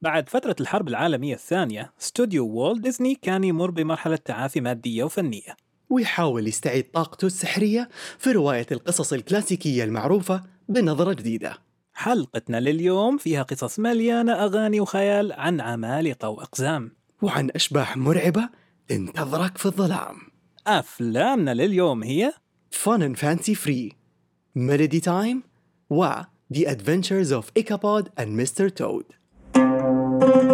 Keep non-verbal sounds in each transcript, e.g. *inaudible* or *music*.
بعد فترة الحرب العالمية الثانية، استوديو وولت ديزني كان يمر بمرحلة تعافي مادية وفنية. ويحاول يستعيد طاقته السحرية في رواية القصص الكلاسيكية المعروفة بنظرة جديدة حلقتنا لليوم فيها قصص مليانة أغاني وخيال عن عمالقة وأقزام. وعن أشباح مرعبة تنتظرك في الظلام أفلامنا لليوم هي Fun and Fancy Free Melody Time و The Adventures of Ichabod and Mr. Toad ميكي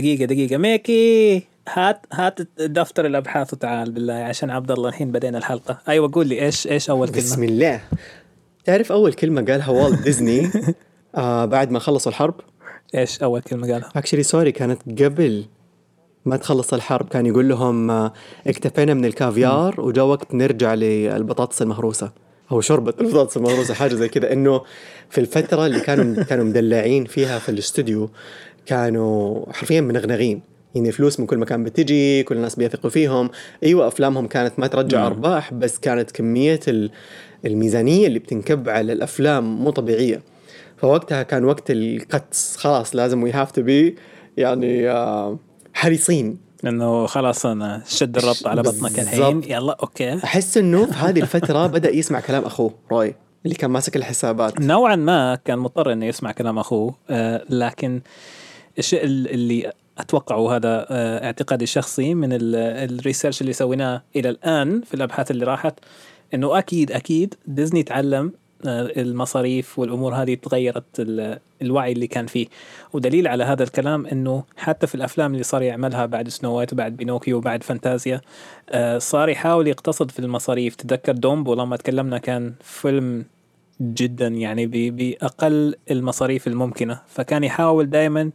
مين؟ دقيقة دقيقة. ميكي هات هات دفتر الأبحاث وتعال بالله عشان عبد الله الحين بدينا الحلقة. أيوة قول لي إيش إيش أول بسم كلمة الله. تعرف أول كلمة قالها والت *laughs* ديزني؟ آه بعد ما خلصوا الحرب؟ إيش أول كلمة قالها؟ actually sorry كانت قبل ما تخلص الحرب. كان يقول لهم آه، اكتفينا من الكافيار وجاء وقت نرجع للبطاطس المهروسة. أو شوربه البطاطس المهروسة حاجة زي كذا. إنه في الفترة اللي كانوا كانوا مدلعين فيها في الاستوديو كانوا حرفيا منغنغين. يعني فلوس من كل مكان بتجي كل الناس بيثقوا فيهم. أيوه أفلامهم كانت ما ترجع نعم. أرباح بس كانت كمية ال- الميزانية اللي بتنكب على الأفلام مو طبيعية. فوقتها كان وقت ال cuts خلاص لازم we have to be يعني آه، حريصين. إنه خلاص أنا شد الربط على بطنك الحين. يلا okay. أحس إنه في هذه الفترة بدأ يسمع كلام أخوه روي اللي كان ماسك الحسابات. نوعا ما كان مضطر إنه يسمع كلام أخوه آه، لكن الشيء ال- اللي أتوقعه هذا آه، اعتقادي الشخصي من ال- ال research اللي سويناه إلى الآن في الأبحاث اللي راحت إنه أكيد أكيد ديزني تعلم آه، المصاريف والأمور هذه تغيرت ال- الوعي اللي كان فيه. ودليل على هذا الكلام إنه حتى في الأفلام اللي صار يعملها بعد سنو وايت وبعد بينوكيو وبعد فانتازيا آه، صار يحاول يقتصد في المصاريف. تذكر دومبو لما تكلمنا كان فيلم جدا يعني بأقل المصاريف الممكنة. فكان يحاول دائما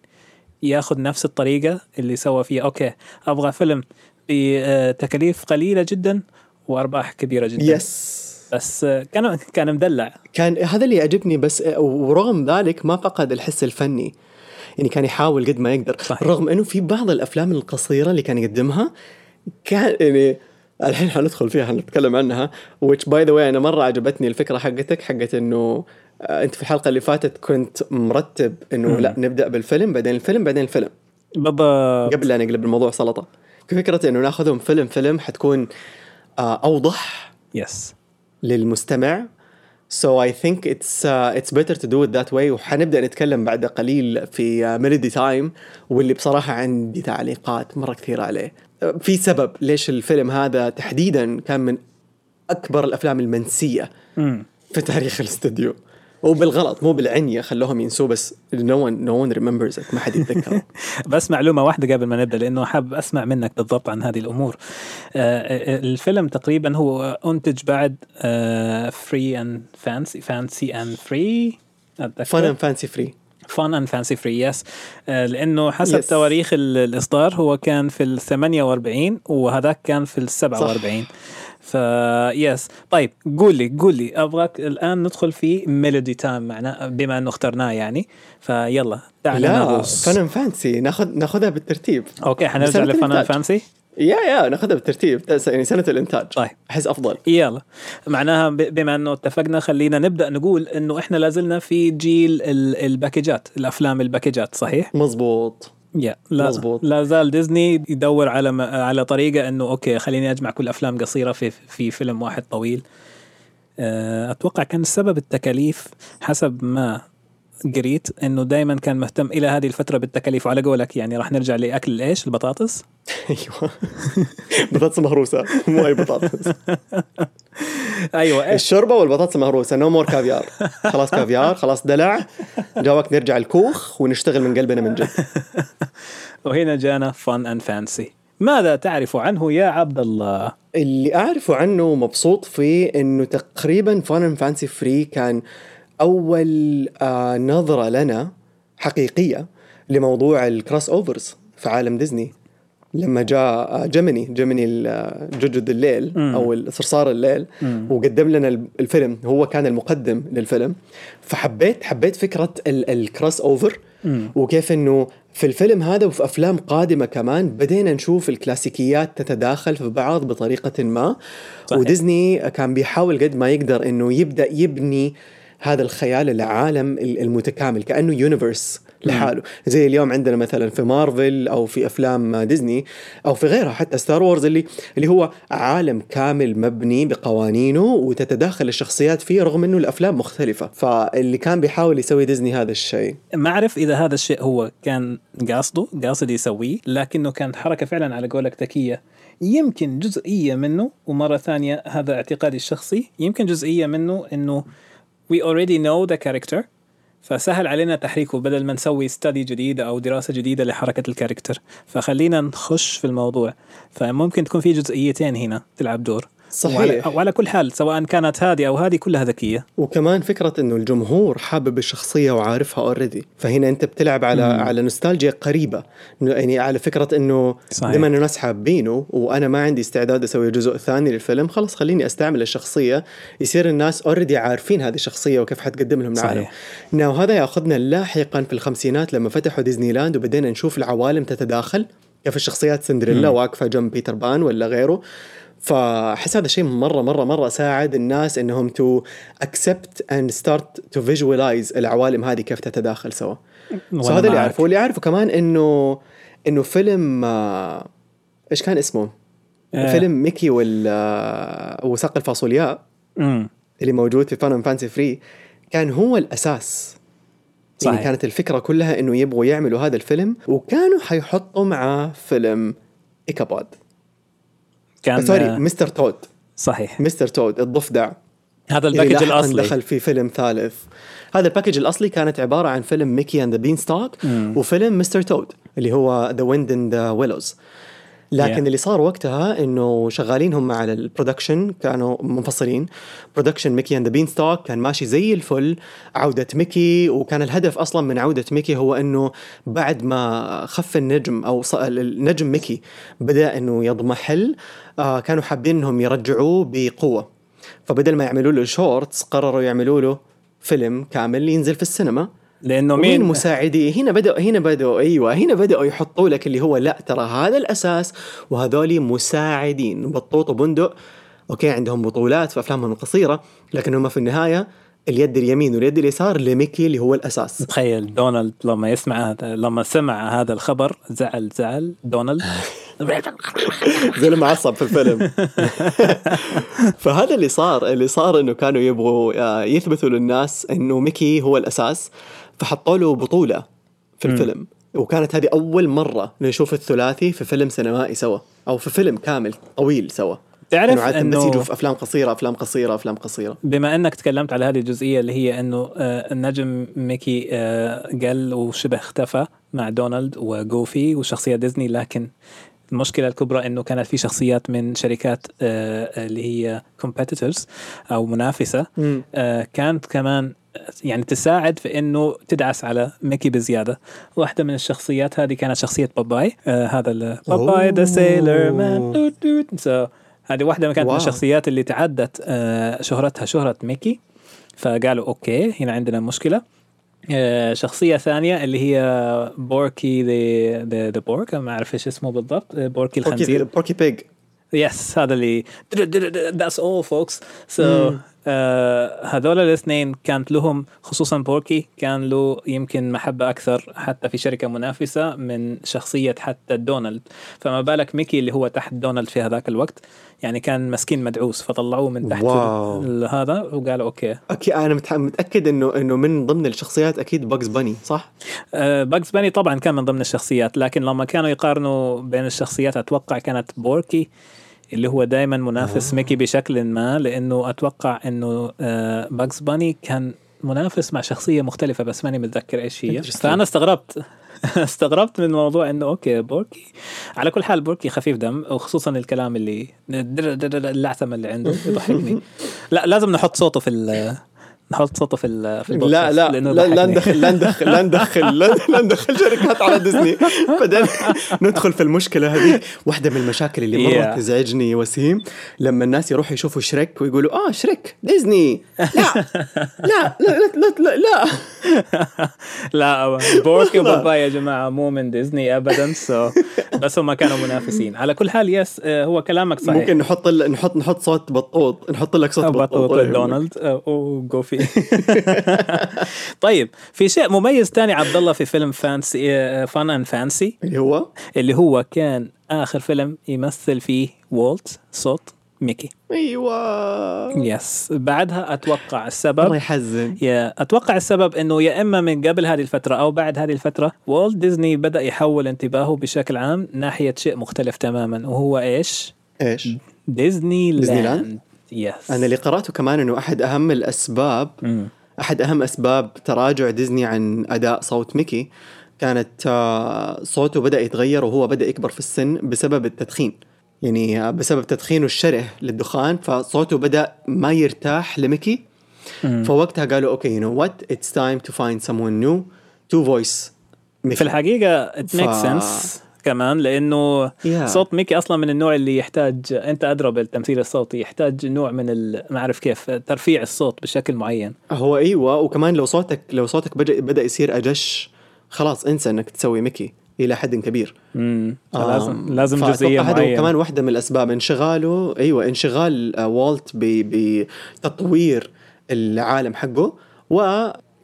ياخذ نفس الطريقة اللي سوى فيها. okay أبغى فيلم بتكاليف قليلة جدا وأرباح كبيرة جدا. yes بس كان كان مدلع. كان هذا اللي يعجبني بس ورغم ذلك ما فقد الحس الفني. يعني كان يحاول قد ما يقدر. صحيح. رغم إنه في بعض الأفلام القصيرة اللي كان يقدمها كان يعني الحين حندخل فيها حنتكلم عنها which by the way أنا مرة عجبتني الفكرة حقتك حقت إنه أنت في الحلقة اللي فاتت كنت مرتب إنه. لا نبدأ بالفيلم بعدين الفيلم بعدين الفيلم بالضبط قبل لا نقلب الموضوع سلطة فكرة إنه ناخذهم فيلم فيلم حتكون آه، أوضح yes للمستمع So I think it's uh, it's better to do it that way وحنبدأ نتكلم بعد قليل في ميلودي تايم واللي بصراحة عندي تعليقات مرة كثيرة عليه. في سبب ليش الفيلم هذا تحديدا كان من أكبر الأفلام المنسية. في تاريخ الاستوديو. وبالغلط مو بالعنية خلوهم ينسوه بس one no one remembers it ما حد يتذكره. *laughs* بس معلومة واحدة قبل ما نبدأ لأنه حاب أسمع منك بالضبط عن هذه الأمور آه، الفيلم تقريبا هو أنتج بعد فري أند فانسي فانسي أند فري فن اند فانسي فري. فان اند فانسي فري yes لأنه حسب Yes. تواريخ ال- الإصدار هو كان في ال 48 وهذاك كان في ال 47 ف yes طيب قول لي قول لي أبغاك الآن ندخل في ميلودي تايم معنا بما أنه اخترناه يعني. فيلا تعال لا نغوص. فن اند فانسي ناخذ ناخذها بالترتيب. okay حنرجع الإنتاج. فانسي yeah yeah ناخذها بالترتيب. يعني سنة الإنتاج. طيب. أحس أفضل. يلا. معناها بما أنه اتفقنا خلينا نبدأ نقول إنه إحنا لازلنا في جيل ال- الباكجات الأفلام الباكجات صحيح؟ مظبوط yeah لا مزبوط. لا زال ديزني يدور على م- على طريقة إنه okay خليني أجمع كل أفلام قصيرة في في فيلم واحد طويل آه، أتوقع كان السبب التكاليف حسب ما قريت إنه دائما كان مهتم إلى هذه الفترة بالتكاليف وعلى قولك يعني راح نرجع لأكل إيش؟ البطاطس؟ *laughs* أيوه. بطاطس مهروسة مو أي بطاطس. *laughs* أيوه إيش؟ الشوربة والبطاطس المهروسة no more caviar خلاص كافيار خلاص دلع. جا وقت نرجع الكوخ ونشتغل من قلبنا من جد. *laughs* وهنا جانا فن اند فانسي ماذا تعرف عنه يا عبد الله؟ اللي أعرفه عنه مبسوط فيه إنه تقريبا فان فانسي فري كان أول آه نظرة لنا حقيقية لموضوع ال crossovers في عالم ديزني لما جاء آه، جيميني جيميني ال- جوجو الليل. أو صرصار الليل. وقدم لنا ال- الفيلم هو كان المقدم للفيلم فحبيت حبيت فكرة ال- ال crossover. وكيف إنه في الفيلم هذا وفي أفلام قادمة كمان بدينا نشوف الكلاسيكيات تتداخل في بعض بطريقة ما صحيح. وديزني كان بيحاول قد ما يقدر إنه يبدأ يبني هذا الخيال العالم ال- المتكامل كأنه universe لحاله. زي اليوم عندنا مثلا في مارفل أو في أفلام ديزني أو في غيرها حتى ستار وورز اللي اللي هو عالم كامل مبني بقوانينه وتتداخل الشخصيات فيه رغم إنه الأفلام مختلفة. فاللي كان بيحاول يسوي ديزني هذا الشيء. ما أعرف إذا هذا الشيء هو كان قاصده قاصد يسويه لكنه كانت حركة فعلا على قولك ذكية. يمكن جزئية منه ومرة ثانية هذا اعتقادي الشخصي يمكن جزئية منه إنه we already know the character. فسهل علينا تحريكه بدل ما نسوي study جديدة أو دراسة جديدة لحركة ال character. فخلينا نخش في الموضوع. فممكن تكون في جزئيتين هنا تلعب دور. صحيح. وعلى, وعلى كل حال سواء كانت هذه أو هذه كلها ذكية وكمان فكرة إنه الجمهور حابب الشخصية وعارفها already، فهنا أنت بتلعب على مم. على نوستالجيا قريبة، إنه يعني على فكرة إنه انه الناس حابينه وأنا ما عندي استعداد أسوي جزء ثاني للفيلم، خلاص خليني أستعمل الشخصية يصير الناس already عارفين هذه الشخصية وكيف حتقدم لهم العالم. now هذا يأخذنا لاحقا في الخمسينات لما فتحوا ديزني لاند وبدينا نشوف العوالم تتداخل كيف الشخصيات سندريلا مم. واقفة جنب بيتر بان ولا غيره فأحس هذا الشيء مرة مرة مرة ساعد الناس إنهم to accept and start to visualize العوالم هذه كيف تتداخل سوا so هذا اللي. أعرفه واللي أعرفه كمان انه إنه فيلم آه، إيش كان اسمه؟ آه. فيلم ميكي وال آه، وساق الفاصولياء مم. اللي موجود في Fun Fancy Free كان هو الأساس يعني صحيح. كانت الفكرة كلها إنه يبغوا يعملوا هذا الفيلم وكانوا حيحطوا معاه فيلم ايكابود كان sorry آه، Mister Toad. صحيح. Mister Toad الضفدع هذا ال package الأصلي. دخل في فيلم ثالث. هذا ال package الأصلي كانت عبارة عن فيلم ميكي and the Beanstalk. وفيلم Mister Toad اللي هو The Wind and the Willows لكن Yeah. اللي صار وقتها إنه شغالين هم على ال production كانوا منفصلين. production ميكي and the Beanstalk كان ماشي زي الفل. عودة ميكي وكان الهدف أصلا من عودة ميكي هو إنه بعد ما خف النجم أو النجم ميكي بدأ إنه يضمحل آه كانوا حابين إنهم يرجعوه بقوة. فبدل ما يعملوا له shorts قرروا يعملوا له فيلم كامل ينزل في السينما. لأنه مين؟ مساعديه هنا بدأوا هنا بدأوا أيوه هنا بدأوا يحطوا لك اللي هو لا ترى هذا الأساس وهذول مساعدين. بطوط وبندق أوكي عندهم بطولات في أفلامهم القصيرة لكن هم في النهاية اليد اليمين واليد اليسار لميكي اللي هو الأساس. تخيل دونالد لما يسمع هذا لما سمع هذا الخبر زعل زعل. دونالد *laughs* زي المعصب في الفيلم. *laughs* فهذا اللي صار اللي صار إنه كانوا يبغوا آه، يثبتوا للناس إنه ميكي هو الأساس فحطوا له بطولة في. الفيلم. وكانت هذه أول مرة نشوف الثلاثي في فيلم سينمائي سوا أو في فيلم كامل طويل سوا. تعرف إنه عادة بس يجوا في أفلام قصيرة أفلام قصيرة أفلام قصيرة. بما إنك تكلمت على هذه الجزئية اللي هي إنه آه، النجم ميكي آه، قل وشبه اختفى مع دونالد وجوفي وشخصيات ديزني لكن المشكلة الكبرى إنه كانت في شخصيات من شركات آه، اللي هي competitors أو منافسة آه، كانت كمان يعني تساعد في إنه تدعس على ميكي بزيادة. واحدة من الشخصيات هذه كانت شخصية باباي آه هذا باباي the Sailor Man so هذه واحدة كانت من. الشخصيات اللي تعدت آه شهرتها شهرة ميكي. فقالوا okay هنا عندنا مشكلة. آه، شخصية ثانية اللي هي بوركي the the Pork ما أعرف إيش اسمه بالضبط. آه، بوركي الخنزير. بوركي بيج. yes هذا اللي that's all folks so. هذول الاثنين كانت لهم خصوصا بوركي كان له يمكن محبة أكثر حتى في شركة منافسة من شخصية حتى دونالد. فما بالك ميكي اللي هو تحت دونالد في هذاك الوقت؟ يعني كان مسكين مدعوس فطلعوه من تحت هذا وقالوا okay. أكيد أنا متأكد إنه إنه من ضمن الشخصيات أكيد باجز باني صح؟ باجز باني طبعا كان من ضمن الشخصيات لكن لما كانوا يقارنوا بين الشخصيات أتوقع كانت بوركي. اللي هو دائما منافس آه. ميكي بشكل ما لأنه أتوقع إنه باجز باني كان منافس مع شخصية مختلفة بس ماني متذكر إيش هي. فأنا استغربت *laughs* استغربت من موضوع إنه okay بوركي على كل حال بوركي خفيف دم وخصوصا الكلام اللي اللعثمه اللي عنده يضحكني *laughs* لا لازم نحط صوته في نحط صوته في ال- في لا لا لا لا. ندخل لا ندخل لا *laughs* ندخل لا- ندخل شركات على ديزني. بعدين ندخل في المشكلة هذه واحدة من المشاكل اللي مره Yeah. تزعجني وسيم لما الناس يروحوا يشوفوا شريك ويقولوا آه شريك ديزني. لا *laughs* لا لا لا لا, لا. لا. *laughs* بوركي وباباي يا جماعة مو من ديزني ابدا so بس هم كانوا منافسين. على كل حال yes آه، هو كلامك صحيح. ممكن نحط نحط نحط صوت بطوط نحط لك صوت بطوط بطوط. دونالد آه، *laughs* طيب في شيء مميز تاني عبد الله في فيلم Fancy Fun and Fancy؟ اللي هو؟ اللي هو كان آخر فيلم يمثل فيه والت صوت ميكي. أيوه. yes بعدها أتوقع الله السبب يحزن. يا أتوقع السبب إنه يا إما من قبل هذه الفترة أو بعد هذه الفترة والت ديزني بدأ يحول انتباهه بشكل عام ناحية شيء مختلف تماما وهو إيش؟ إيش؟ ديزني ديزني لاند لاند؟ yes أنا اللي قرأته كمان إنه أحد أهم الأسباب مم. أحد أهم أسباب تراجع ديزني عن أداء صوت ميكي كانت آه، صوته بدأ يتغير وهو بدأ يكبر في السن بسبب التدخين. يعني آه، بسبب تدخينه الشره للدخان فصوته بدأ ما يرتاح لميكي. مم. فوقتها قالوا okay you know what it's time to find someone new. To voice. في الحقيقة ف- makes sense. كمان لأنه Yeah. صوت ميكي أصلا من النوع اللي يحتاج أنت أدرى بالتمثيل الصوتي يحتاج نوع من ما أعرف كيف ترفيع الصوت بشكل معين. هو إيوه وكمان لو صوتك لو صوتك بدأ بدأ يصير أجش خلاص انسى إنك تسوي ميكي إلى حد كبير. امم آم، لازم لازم جزئية معينة. كمان واحدة من الأسباب انشغاله أيوة انشغال آه، والت بتطوير العالم حقه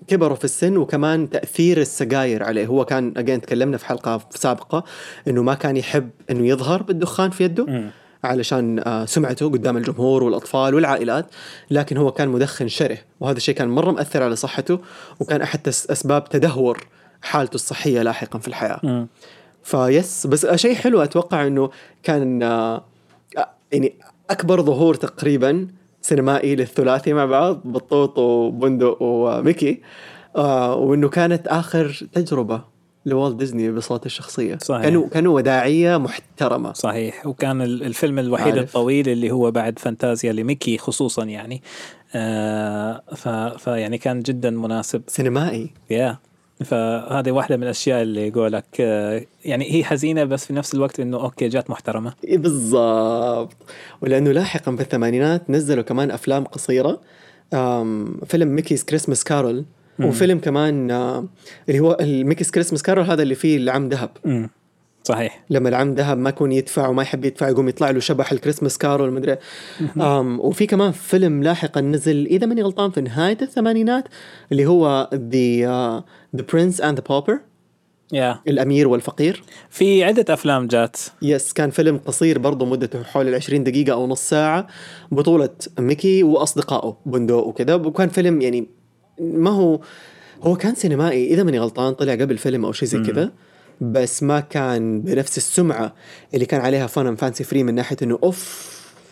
وكبروا في السن وكمان تأثير السجاير عليه هو كان أجين تكلمنا في حلقة سابقة إنه ما كان يحب إنه يظهر بالدخان في يده. علشان آه، سمعته قدام الجمهور والأطفال والعائلات لكن هو كان مدخن شره وهذا الشيء كان مرة مأثر على صحته وكان أحد تس- أسباب تدهور حالته الصحية لاحقا في الحياة مم. فيس بس شيء حلو أتوقع إنه كان آه، يعني أكبر ظهور تقريبا سينمائي للثلاثي مع بعض بطوط وبندق وميكي. آه وإنه كانت آخر تجربة لوالت ديزني بصوت الشخصية. صحيح. كانوا كانوا وداعية محترمة. صحيح. وكان ال- الفيلم الوحيد عارف. الطويل اللي هو بعد فانتازيا لميكي خصوصا يعني. آه ف فيعني كان جدا مناسب. سينمائي. yeah فهذه واحدة من الأشياء اللي يقولك آه يعني هي حزينة بس في نفس الوقت إنه okay جات محترمة. إيه بالضبط. ولأنه لاحقا في الثمانينات نزلوا كمان أفلام قصيرة فيلم ميكي's كريسمس كارول وفيلم كمان آه، اللي هو الميكي's كريسمس كارول هذا اللي فيه العم ذهب. صحيح. لما العم ذهب ما يكون يدفع وما يحب يدفع يقوم يطلع له شبح ال Christmas Carol مدري وفي كمان فيلم لاحقا نزل إذا ماني غلطان في نهاية الثمانينات اللي هو ذا The Prince and the Pauper yeah الأمير والفقير. في عدة أفلام جات. yes كان فيلم قصير برضه مدته حول ال 20 دقيقة أو نص ساعة بطولة ميكي وأصدقائه بندق وكذا. وكان فيلم يعني ما هو هو كان سينمائي إذا ماني غلطان طلع قبل فيلم أو شيء زي كذا. بس ما كان بنفس السمعة اللي كان عليها Fun Fancy Free من ناحية إنه أوف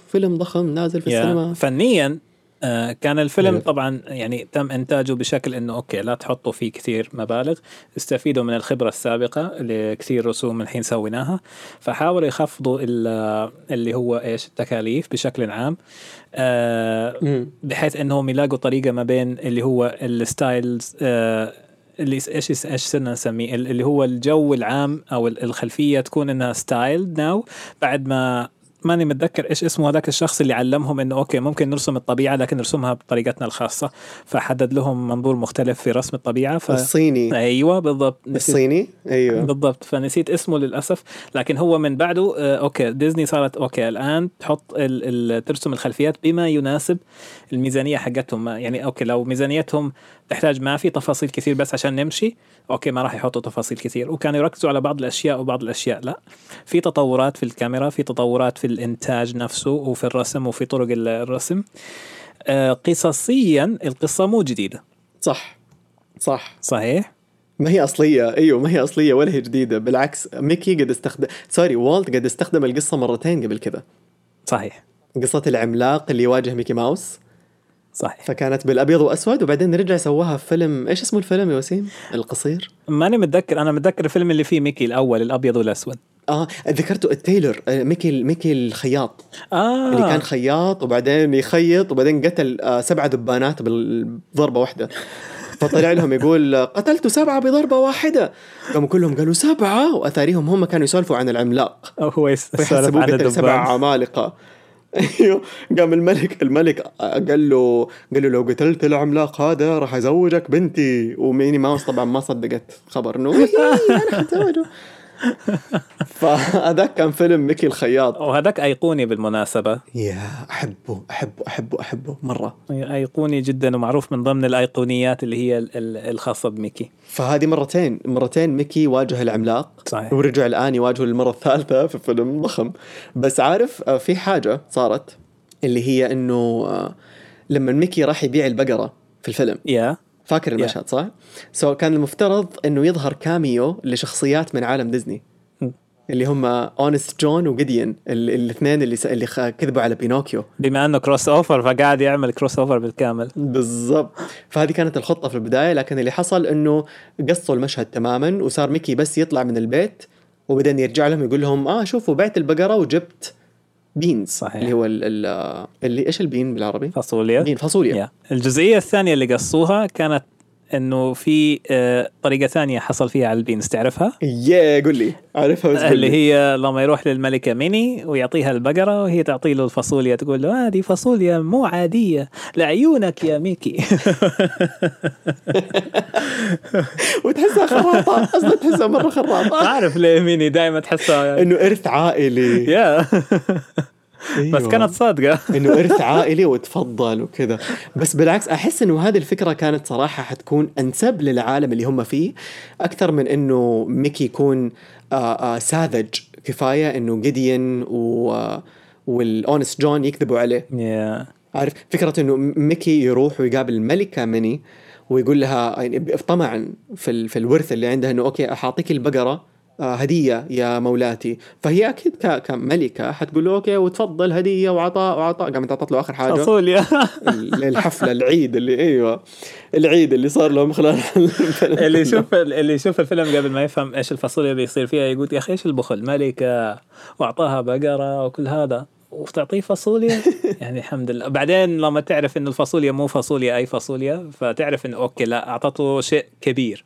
فيلم ضخم نازل في yeah السينما. فنيا آه، كان الفيلم. طبعا يعني تم إنتاجه بشكل إنه okay لا تحطوا فيه كثير مبالغ استفيدوا من الخبرة السابقة اللي كثير رسوم الحين سويناها فحاولوا يخفضوا ال- اللي هو إيش التكاليف بشكل عام آه،. بحيث إنهم يلاقوا طريقة ما بين اللي هو ال styles آه، اللي إيش إيش صرنا نسميه ال- اللي هو الجو العام أو ال- الخلفية تكون إنها style now بعد ما ماني متذكر إيش اسمه هذاك الشخص اللي علمهم إنه okay ممكن نرسم الطبيعة لكن نرسمها بطريقتنا الخاصة. فحدد لهم منظور مختلف في رسم الطبيعة ف... الصيني. أيوه بالضبط. نسيت. الصيني؟ أيوه. بالضبط. فنسيت اسمه للأسف. لكن هو من بعده آه، okay ديزني صارت okay الآن تحط ال ال ترسم الخلفيات بما يناسب الميزانية حقتهم. يعني okay لو ميزانيتهم تحتاج ما في تفاصيل كثير بس عشان نمشي okay ما راح يحطوا تفاصيل كثير. وكانوا يركزوا على بعض الأشياء وبعض الأشياء. لا في تطورات في الكاميرا في تطورات في الإنتاج نفسه وفي الرسم وفي طرق ال- الرسم. آه، قصصيا القصة مو جديدة. صح. صح. صحيح؟ ما هي أصلية. أيوه ما هي أصلية ولا هي جديدة. بالعكس ميكي قد استخدم sorry والت قد استخدم القصة مرتين قبل كذا. صحيح. قصة العملاق اللي يواجه ميكي ماوس. صحيح. فكانت بالأبيض وأسود وبعدين رجع سواها في فيلم إيش اسمه الفيلم يا وسيم؟ القصير؟ ماني متذكر أنا متذكر الفيلم اللي فيه ميكي الأول الأبيض والأسود. آه ذكرته التايلر آه، ميكي ميكي الخياط. آه. اللي كان خياط وبعدين يخيط وبعدين قتل آه، سبعة دبانات بضربة واحدة. فطلع لهم يقول *laughs* قتلت سبعة بضربة واحدة. قاموا كلهم قالوا سبعة؟ وأثاريهم هم كانوا يسولفوا عن العملاق. هو يسولف عن قتل سبع الدبان. عمالقة. أيوه. قام الملك الملك قال له قال له لو قتلت العملاق هذا راح أزوجك بنتي. وميني ماوس طبعا ما صدقت خبر إنه *laughs* إيه، أنا حتزوجه *laughs* فهذاك كان فيلم ميكي الخياط وهذاك أيقوني بالمناسبة. يا أحبه أحبه أحبه أحبه. مرة. أيقوني جدا ومعروف من ضمن الأيقونيات اللي هي ال- ال- الخاصة بميكي. فهذه مرتين مرتين ميكي واجه العملاق. صحيح. ورجع الآن يواجهه للمره الثالثة في فيلم ضخم. بس عارف آه، في حاجة صارت اللي هي إنه آه، لما ميكي راح يبيع البقرة في الفيلم. يا. فاكر المشهد صح؟ so كان المفترض إنه يظهر cameo لشخصيات من عالم ديزني. اللي هم Honest John وجيديون ال- الاثنين اللي س- اللي كذبوا على بينوكيو بما إنه crossover فقاعد يعمل crossover بالكامل. بالضبط. فهذه كانت الخطة في البداية لكن اللي حصل إنه قصوا المشهد تماما وصار ميكي بس يطلع من البيت وبعدين يرجع لهم يقول لهم آه شوفوا بعت البقرة وجبت. beans صحيح. اللي هو ال ال اللي إيش ال bean بالعربي؟ فاصوليا bean فاصوليا yeah. الجزئية الثانية اللي قصوها كانت إنه في آه، طريقة ثانية حصل فيها على ال beans تعرفها؟ yeah قول لي. عارفها بس اللي لي. هي لما يروح للملكة ميني ويعطيها البقرة وهي تعطي له الفاصوليا تقول له هذه فاصوليا مو عادية لعيونك يا ميكي. *laughs* وتحسها خراطة أصلا تحسها مرة خراطة. تعرف ليه ميني دائما تحسها إنه إرث عائلي. yeah *laughs* بس أيوة. كانت صادقة. *laughs* إنه إرث عائلي وتفضل وكذا. بس بالعكس أحس إنه هذه الفكرة كانت صراحة حتكون أنسب للعالم اللي هم فيه أكثر من إنه ميكي يكون آه آه ساذج كفاية إنه جيديون و آه وال Honest John يكذبوا عليه. yeah عارف فكرة إنه ميكي يروح ويقابل الملكه ميني ويقول لها يعني طمعا في ال- في الورث اللي عندها إنه okay حاعطيك البقرة هدية يا مولاتي. فهي أكيد كملكة حتقول له okay وتفضل هدية وعطاء وعطاء. قامت أعطت له آخر حاجة. فاصوليا ال- الحفلة العيد اللي أيوه. العيد اللي صار لهم خلال *laughs* الفيلم. اللي يشوف اللي يشوف الفيلم قبل ما يفهم إيش الفاصوليا بيصير فيها يقول يا أخي إيش البخل؟ ملكة وأعطاها بقرة وكل هذا. وتعطيه فاصوليا؟ *laughs* يعني الحمد لله. بعدين لما تعرف انه الفاصوليا مو فاصوليا أي فاصوليا فتعرف انه okay لا أعطته شيء كبير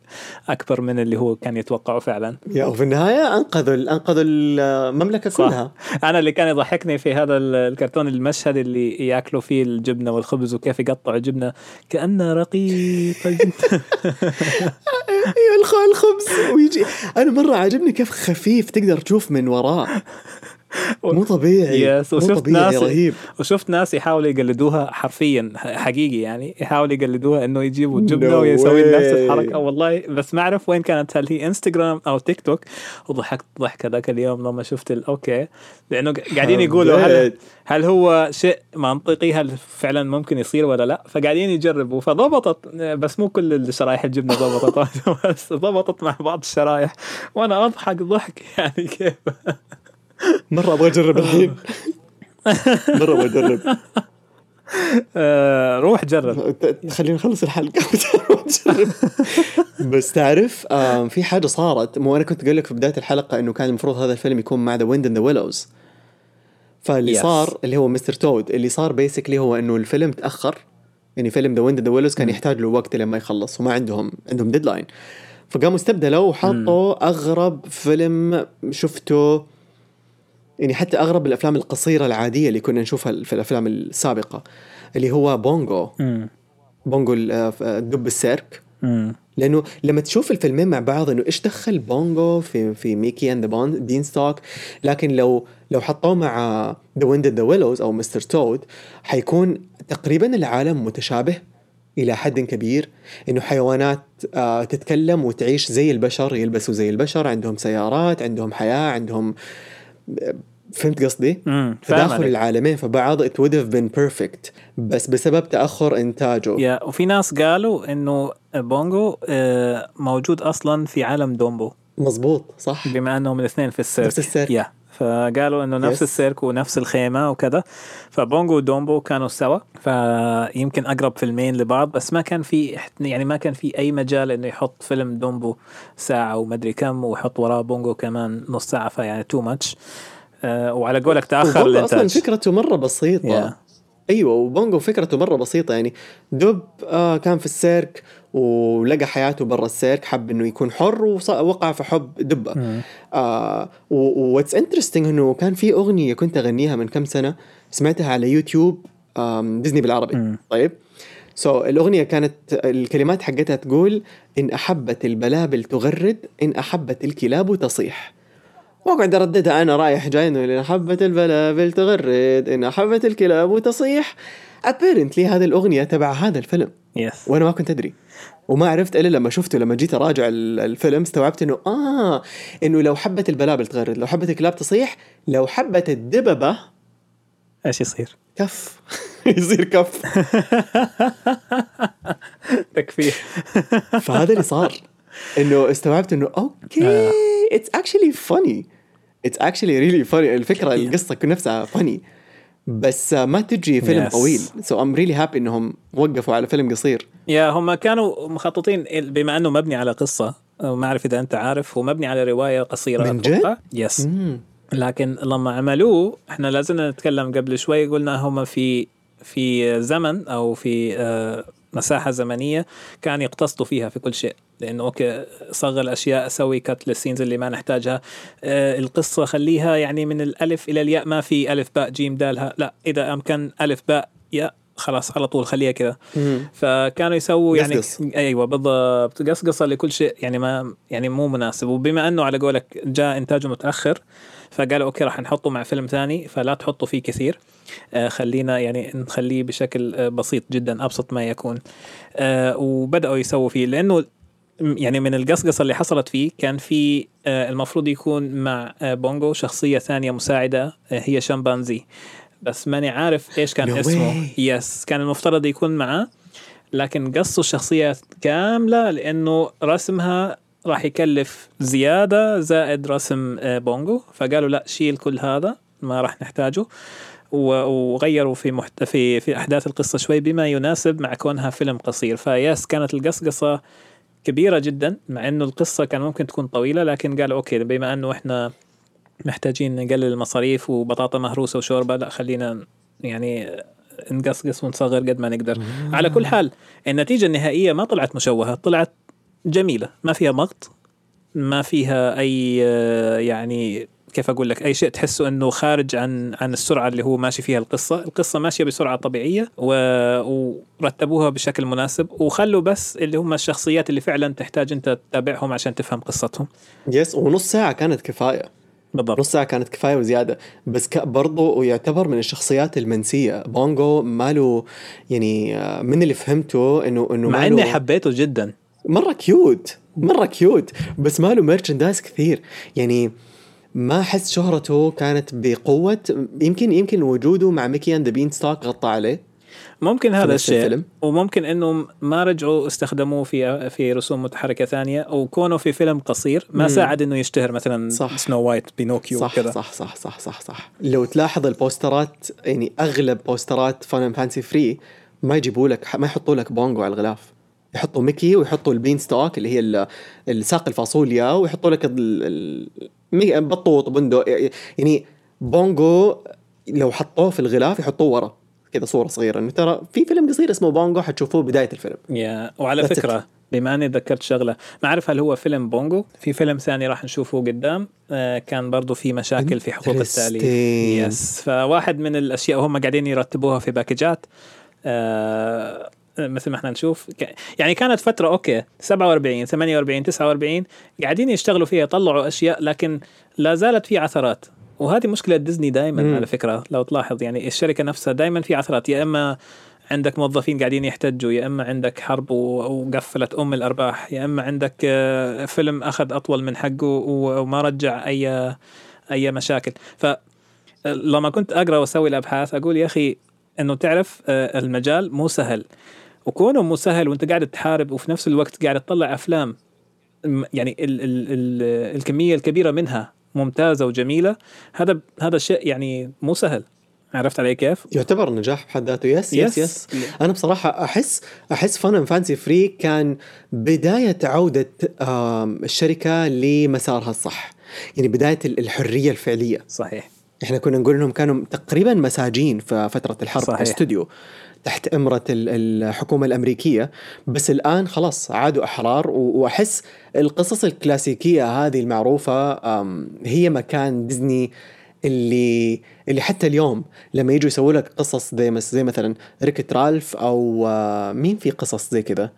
أكبر من اللي هو كان يتوقعه فعلا. يا وفي النهاية أنقذوا أنقذوا المملكة صح. كلها. أنا اللي كان يضحكني في هذا ال- الكرتون المشهد اللي يأكلوا فيه الجبنة والخبز وكيف يقطعوا الجبنة كانه رقيق. جدا *laughs* أيوه الخ- الخبز ويجي. أنا مرة عاجبني كيف خفيف تقدر تشوف من وراه مو طبيعي يس مو وشفت طبيعي ناس رهيب. وشفت ناس يحاولوا يقلدوها حرفيا حقيقي يعني يحاولوا يقلدوها إنه يجيبوا الجبنه No ويسوي. نفس الحركة. والله بس ما أعرف وين كانت هل هي انستغرام أو تيك توك وضحكت ضحكة ذاك اليوم لما شفت ال- أوكي. لأنه قاعدين يقولوا هل. هل هو شيء منطقي؟ هل فعلا ممكن يصير ولا لا؟ فقاعدين يجربوا. فضبطت بس مو كل الشرايح الجبنة ضبطت. *laughs* بس ضبطت مع بعض الشرايح. وأنا أضحك ضحك يعني كيف؟ مرة أبغى أجرب الحين. مرة أبغى أجرب. آه روح جرب. خلينا نخلص الحلقة. *laughs* بس تعرف آم، في حاجة صارت. مو أنا كنت أقول لك في بداية الحلقة إنه كان المفروض هذا الفيلم يكون مع The Wind and the Willows فاللي Yes. صار اللي هو Mr. Toad. اللي صار basically هو إنه الفيلم تأخر. يعني فيلم The Wind and the Willows كان يحتاج له وقت لما يخلص. وما عندهم عندهم deadline فقاموا استبدلوا وحطوا أغرب فيلم شفته يعني حتى أغرب الأفلام القصيرة العادية اللي كنا نشوفها في الأفلام السابقة اللي هو. بونجو ال- آه، ف- دب السيرك. لأنه لما تشوف الفيلمين مع بعض إنه إيش دخل بونجو في في Mickey and the Beanstalk لكن لو لو حطوه مع The Wind the Willows أو Mr. Toad حيكون تقريبا العالم متشابه إلى حد كبير إنه حيوانات آه تتكلم وتعيش زي البشر يلبسوا زي البشر عندهم سيارات عندهم حياة عندهم آه، فهمت قصدي؟ تداخل. العالمين فبعض it would have been perfect بس بسبب تأخر إنتاجه yeah وفي ناس قالوا إنه بونجو آه، موجود أصلا في عالم دومبو مزبوط صح بما إنهم الاثنين في السيرك نفس السيرك. yeah فقالوا إنه نفس Yes. السيرك ونفس الخيمة وكذا فبونجو ودومبو كانوا سوا فيمكن أقرب فيلمين لبعض بس ما كان في يعني ما كان في أي مجال إنه يحط فيلم دومبو ساعة ومدري كم ويحط وراه بونجو كمان نص ساعة فيعني too much وعلى قولك تأخر وبونجو أصلا الانتاج فكرته مرة بسيطة. Yeah. أيوه وبونجو فكرته مرة بسيطة. يعني دب آه كان في السيرك ولقى حياته برا السيرك حب إنه يكون حر ووقع في حب دبة. مم. آه what's interesting إنه كان في أغنية كنت أغنيها من كم سنة سمعتها على يوتيوب ديزني بالعربي. مم. طيب. so so, الأغنية كانت الكلمات حقتها تقول إن أحبت البلابل تغرد إن أحبت الكلاب تصيح. واقعد ارددها أنا رايح جاي إنه ان احبت البلابل تغرد إن احبت الكلاب تصيح. Apparently هذه الأغنية تبع هذا الفيلم. yes وأنا ما كنت أدري. وما عرفت إلا لما شفته لما جيت أراجع ال- الفيلم استوعبت إنه آه إنه لو حبت البلابل تغرد لو حبت الكلاب تصيح لو حبت الدببة إيش يصير؟ كف. *laughs* يصير كف. *laughs* تكفير. فهذا اللي صار. إنه استوعبت إنه okay it's actually funny it's actually really funny الفكرة القصة نفسها funny بس ما تجي فيلم Yes. طويل. so I'm really happy إنهم وقفوا على فيلم قصير. yeah هم كانوا مخططين بما إنه مبني على قصة ما أعرف إذا أنت عارف هو مبني على رواية قصيرة من أتوقع. yes. لكن لما عملوه إحنا لازلنا نتكلم قبل شوي قلنا هم في في زمن أو في آه، مساحة زمنية كان يقتصدوا فيها في كل شيء. لأنه okay صغر الأشياء أسوي cut لل scenes اللي ما نحتاجها. آه، القصة خليها يعني من الألف إلى الياء ما في ألف باء جيم دالها. لا إذا أمكن ألف باء ياء خلاص على طول خليها كذا. فكانوا يسووا يعني قصقص. أيوه بالضبط. قصقصة لكل شيء يعني ما يعني مو مناسب. وبما أنه على قولك جاء انتاجه متأخر فقالوا okay راح نحطه مع فيلم ثاني فلا تحطوا فيه كثير. آه خلينا يعني نخليه بشكل آه بسيط جدا أبسط ما يكون. آه وبدأوا يسووا فيه لأنه يعني من القصقصة اللي حصلت فيه كان في المفروض يكون مع بونجو شخصية ثانية مساعدة آه هي شمبانزي بس ماني عارف إيش كان No اسمه. way. yes كان المفترض يكون معاه لكن قصوا الشخصية كاملة لأنه رسمها راح يكلف زيادة زائد رسم آه، بونجو. فقالوا لا شيل كل هذا ما راح نحتاجه. وغيروا في محت... في في أحداث القصة شوي بما يناسب مع كونها فيلم قصير. ف yes كانت القصقصة كبيرة جدا مع إنه القصة كان ممكن تكون طويلة لكن قالوا okay بما إنه إحنا محتاجين نقلل المصاريف وبطاطا مهروسة وشوربة لا خلينا يعني نقصقص ونصغر قد ما نقدر. على كل حال النتيجة النهائية ما طلعت مشوهة طلعت جميلة. ما فيها مغط ما فيها أي آه، يعني كيف أقول لك أي شيء تحسه إنه خارج عن عن السرعة اللي هو ماشي فيها القصة، القصة ماشية بسرعة طبيعية و... ورتبوها بشكل مناسب. وخلوا بس اللي هم الشخصيات اللي فعلا تحتاج أنت تتابعهم عشان تفهم قصتهم. يس ونص ساعة كانت كفاية. بالضبط. نص ساعة كانت كفاية وزيادة. بس برضو ويعتبر من الشخصيات المنسية. بونجو ماله يعني آه، من اللي فهمته إنه إنه مع إني حبيته جدا. مرة cute مرة cute بس ماله merchandise كثير. يعني ما أحس شهرته كانت بقوة. يمكن يمكن وجوده مع ميكي and the beanstalk غطى عليه. ممكن هذا الشيء. الفيلم. وممكن إنه ما رجعوا استخدموه في في رسوم متحركة ثانية وكونه في فيلم قصير. ما مم. ساعد إنه يشتهر مثلا صح. Snow White بينوكيو صح وكذا صح صح صح صح صح. لو تلاحظ البوسترات يعني أغلب بوسترات Fun Fancy Free ما يجيبوا لك ما يحطوا لك بونجو على الغلاف. يحطوا ميكي ويحطوا ال beanstalk اللي هي ال- الساق الفاصوليا ويحطوا لك بطوط بندق يعني بونجو لو حطوه في الغلاف يحطوه ورا كذا صورة صغيرة. انه ترى في فيلم قصير اسمه بونجو حتشوفوه بداية الفيلم. yeah وعلى That's it. فكرة بما أني ذكرت شغلة ما اعرف هل هو فيلم بونجو؟ في فيلم ثاني راح نشوفه قدام. آه كان برضو في مشاكل في حقوق التاليف. yes فواحد من الأشياء هم قاعدين يرتبوها في باكجات. آه مثل ما إحنا نشوف. يعني كانت فترة أوكي 47 48 49 قاعدين يشتغلوا فيها يطلعوا أشياء لكن لا زالت في عثرات. وهذه مشكلة ديزني دائما. على فكرة لو تلاحظ. يعني الشركة نفسها دائما في عثرات. يا إما عندك موظفين قاعدين يحتجوا يا إما عندك حرب وقفلت أم الأرباح يا إما عندك آه، فيلم أخذ أطول من حقه وما رجع أي أي مشاكل. ف لما كنت أقرأ وأسوي الأبحاث أقول يا أخي إنه تعرف آه، المجال مو سهل. وكونه مو سهل وانت قاعد تحارب وفي نفس الوقت قاعد تطلع أفلام يعني ال ال ال الكمية الكبيرة منها ممتازة وجميلة هذا هذا الشيء يعني مو سهل. عرفت علي كيف؟ يعتبر نجاح بحد ذاته. yes yes yes. yes أنا بصراحة أحس أحس Fun Fancy Free كان بداية عودة الشركة لمسارها الصح. يعني بداية ال- الحرية الفعلية. صحيح. إحنا كنا نقول إنهم كانوا تقريبا مساجين في فترة الحرب صحيح. كاستوديو. تحت أمرة ال- الحكومة الأمريكية. بس الآن خلاص عادوا أحرار وأحس القصص الكلاسيكية هذه المعروفة هي مكان ديزني اللي اللي حتى اليوم لما يجوا يسووا لك قصص زي مثلا Wreck-It Ralph أو آه، مين في قصص زي كذا؟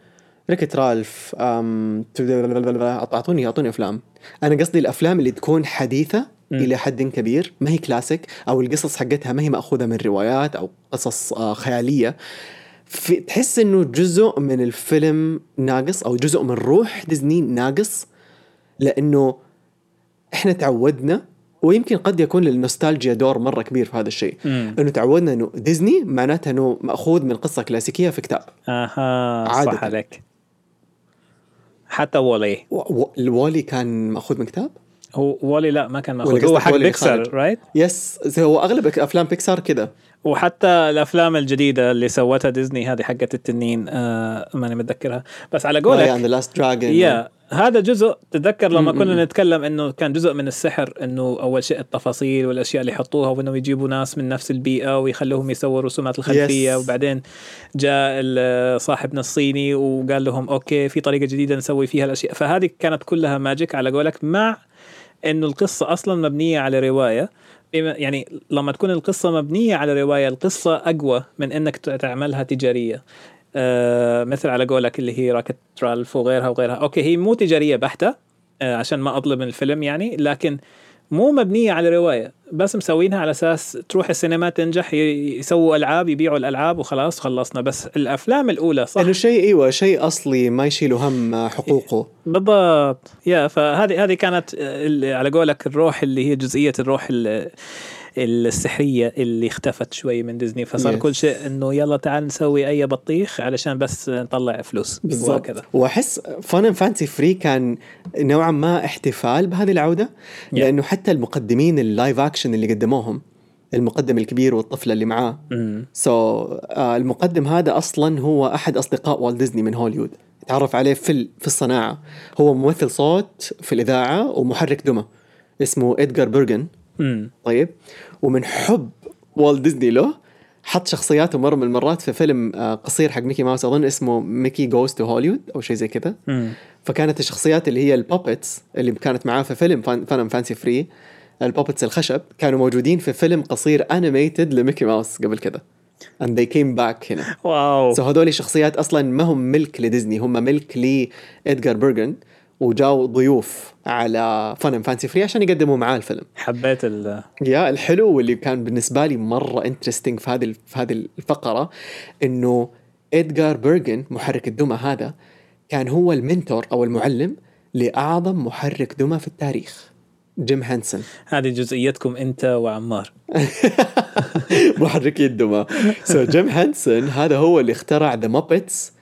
Wreck-It Ralph أم... أعطوني أعطوني أفلام أنا قصدي الأفلام اللي تكون حديثة. إلى حد كبير ما هي كلاسيك أو القصص حقتها ما هي مأخوذة من روايات أو قصص آه، خيالية في تحس إنه جزء من الفيلم ناقص أو جزء من روح ديزني ناقص لإنه إحنا تعودنا ويمكن قد يكون للنوستالجيا دور مرة كبير في هذا الشيء. إنه تعودنا إنه ديزني معناتها إنه مأخوذ من قصة كلاسيكية في كتاب أها عادة. صح عليك حتى وولي و- و- الوالي كان مأخوذ من كتاب؟ هو وولي لا ما كان ماخذ هو حق الخارج؟ right yes هو أغلب أفلام بيكسار كذا وحتى الأفلام الجديدة اللي سوتها ديزني هذه حقت التنين آه ماني متذكرها. بس على قولك the last dragon yeah هذا جزء تتذكر لما كنا. نتكلم إنه كان جزء من السحر إنه أول شيء التفاصيل والأشياء اللي يحطوها وانهم يجيبوا ناس من نفس البيئة ويخلوهم يسووا الرسومات الخلفية Yes. وبعدين جاء صاحبنا الصيني وقال لهم okay في طريقة جديدة نسوي فيها الأشياء فهذه كانت كلها magic على قولك مع إنه القصة أصلا مبنية على رواية يعني لما تكون القصة مبنية على رواية القصة أقوى من إنك تعملها تجارية آه مثل على قولك اللي هي Wreck-It Ralph وغيرها وغيرها. okay هي مو تجارية بحتة آه عشان ما أظلم الفيلم يعني لكن مو مبنية على رواية بس مسوينها على أساس تروح السينما تنجح يسووا ألعاب يبيعوا الألعاب وخلاص خلصنا. بس الأفلام الأولى صح؟ إنه شيء إيوه شيء أصلي ما يشيلوا هم حقوقه. بالضبط yeah فهذه هذه كانت على قولك الروح اللي هي جزئية الروح ال- السحرية اللي اختفت شوي من ديزني فصار Yes. كل شيء إنه يلا تعال نسوي أي بطيخ علشان بس نطلع فلوس بالضبط. وأحس Fun and Fancy Free كان نوعا ما احتفال بهذه العودة لأنه حتى المقدمين ال live action اللي قدموهم المقدم الكبير والطفله اللي معاه. so so, آه المقدم هذا أصلا هو أحد أصدقاء والت ديزني من هوليوود تعرف عليه في في الصناعة. هو ممثل صوت في الإذاعة ومحرك دمى اسمه ادجار بيرجن امم طيب. ومن حب والت ديزني له حط شخصياته مرة من المرات في فيلم آه، قصير حق ميكي ماوس أظن اسمه Mickey Goes to Hollywood أو شيء زي كذا. فكانت الشخصيات اللي هي ال puppets اللي كانت معاه في فيلم Fun Fun Fancy Free ال puppets الخشب كانوا موجودين في فيلم قصير animated لميكي ماوس قبل كذا. And they came back هنا. wow. so هذول شخصيات أصلا ما هم ملك لديزني هم ملك لادجار بيرجن. وجاوا ضيوف على Fun Fancy Free عشان يقدموا معاه الفيلم. حبيت ال yeah الحلو واللي كان بالنسبة لي مرة interesting في هذه في هذه الفقرة إنه ادجار بيرجن محرك الدمى هذا كان هو ال mentor أو المعلم لأعظم محرك دمى في التاريخ. جيم هانسون هذه جزئيتكم أنت وعمار. *laughs* محركي الدمى. so جيم هانسون هذا هو اللي اخترع The Muppets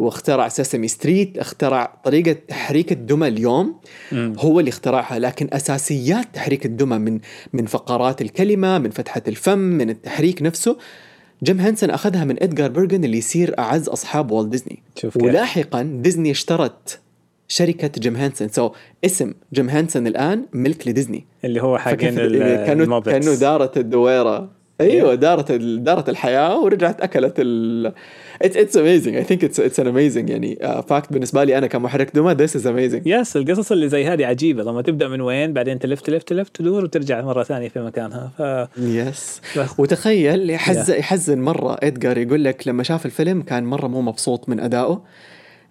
واخترع Sesame Street اخترع طريقة تحريك الدمى اليوم. مم. هو اللي اخترعها لكن أساسيات تحريك الدمى من من فقرات الكلمة من فتحة الفم من التحريك نفسه. جيم هانسون أخذها من إدغار بيرجن اللي يصير أعز أصحاب والت ديزني. ولاحقا ديزني اشترت شركة جيم هانسون so اسم جيم هانسون الآن ملك لديزني. اللي هو حقين ال- كانه ال Muppets. كانه دارت الدويرة. أيوه دارت دارت الحياة ورجعت أكلت ال it's it's amazing I think it's it's an amazing يعني fact بالنسبة لي أنا كمحرك. دمى this is amazing yes القصص اللي زي هذه عجيبة. لما تبدأ من وين بعدين تلف تلف تلف تدور وترجع مرة ثانية في مكانها. ف yes بس- وتخيل يحز Yeah. يحزن مرة ادجار يقول لك لما شاف الفيلم كان مرة مو مبسوط من أدائه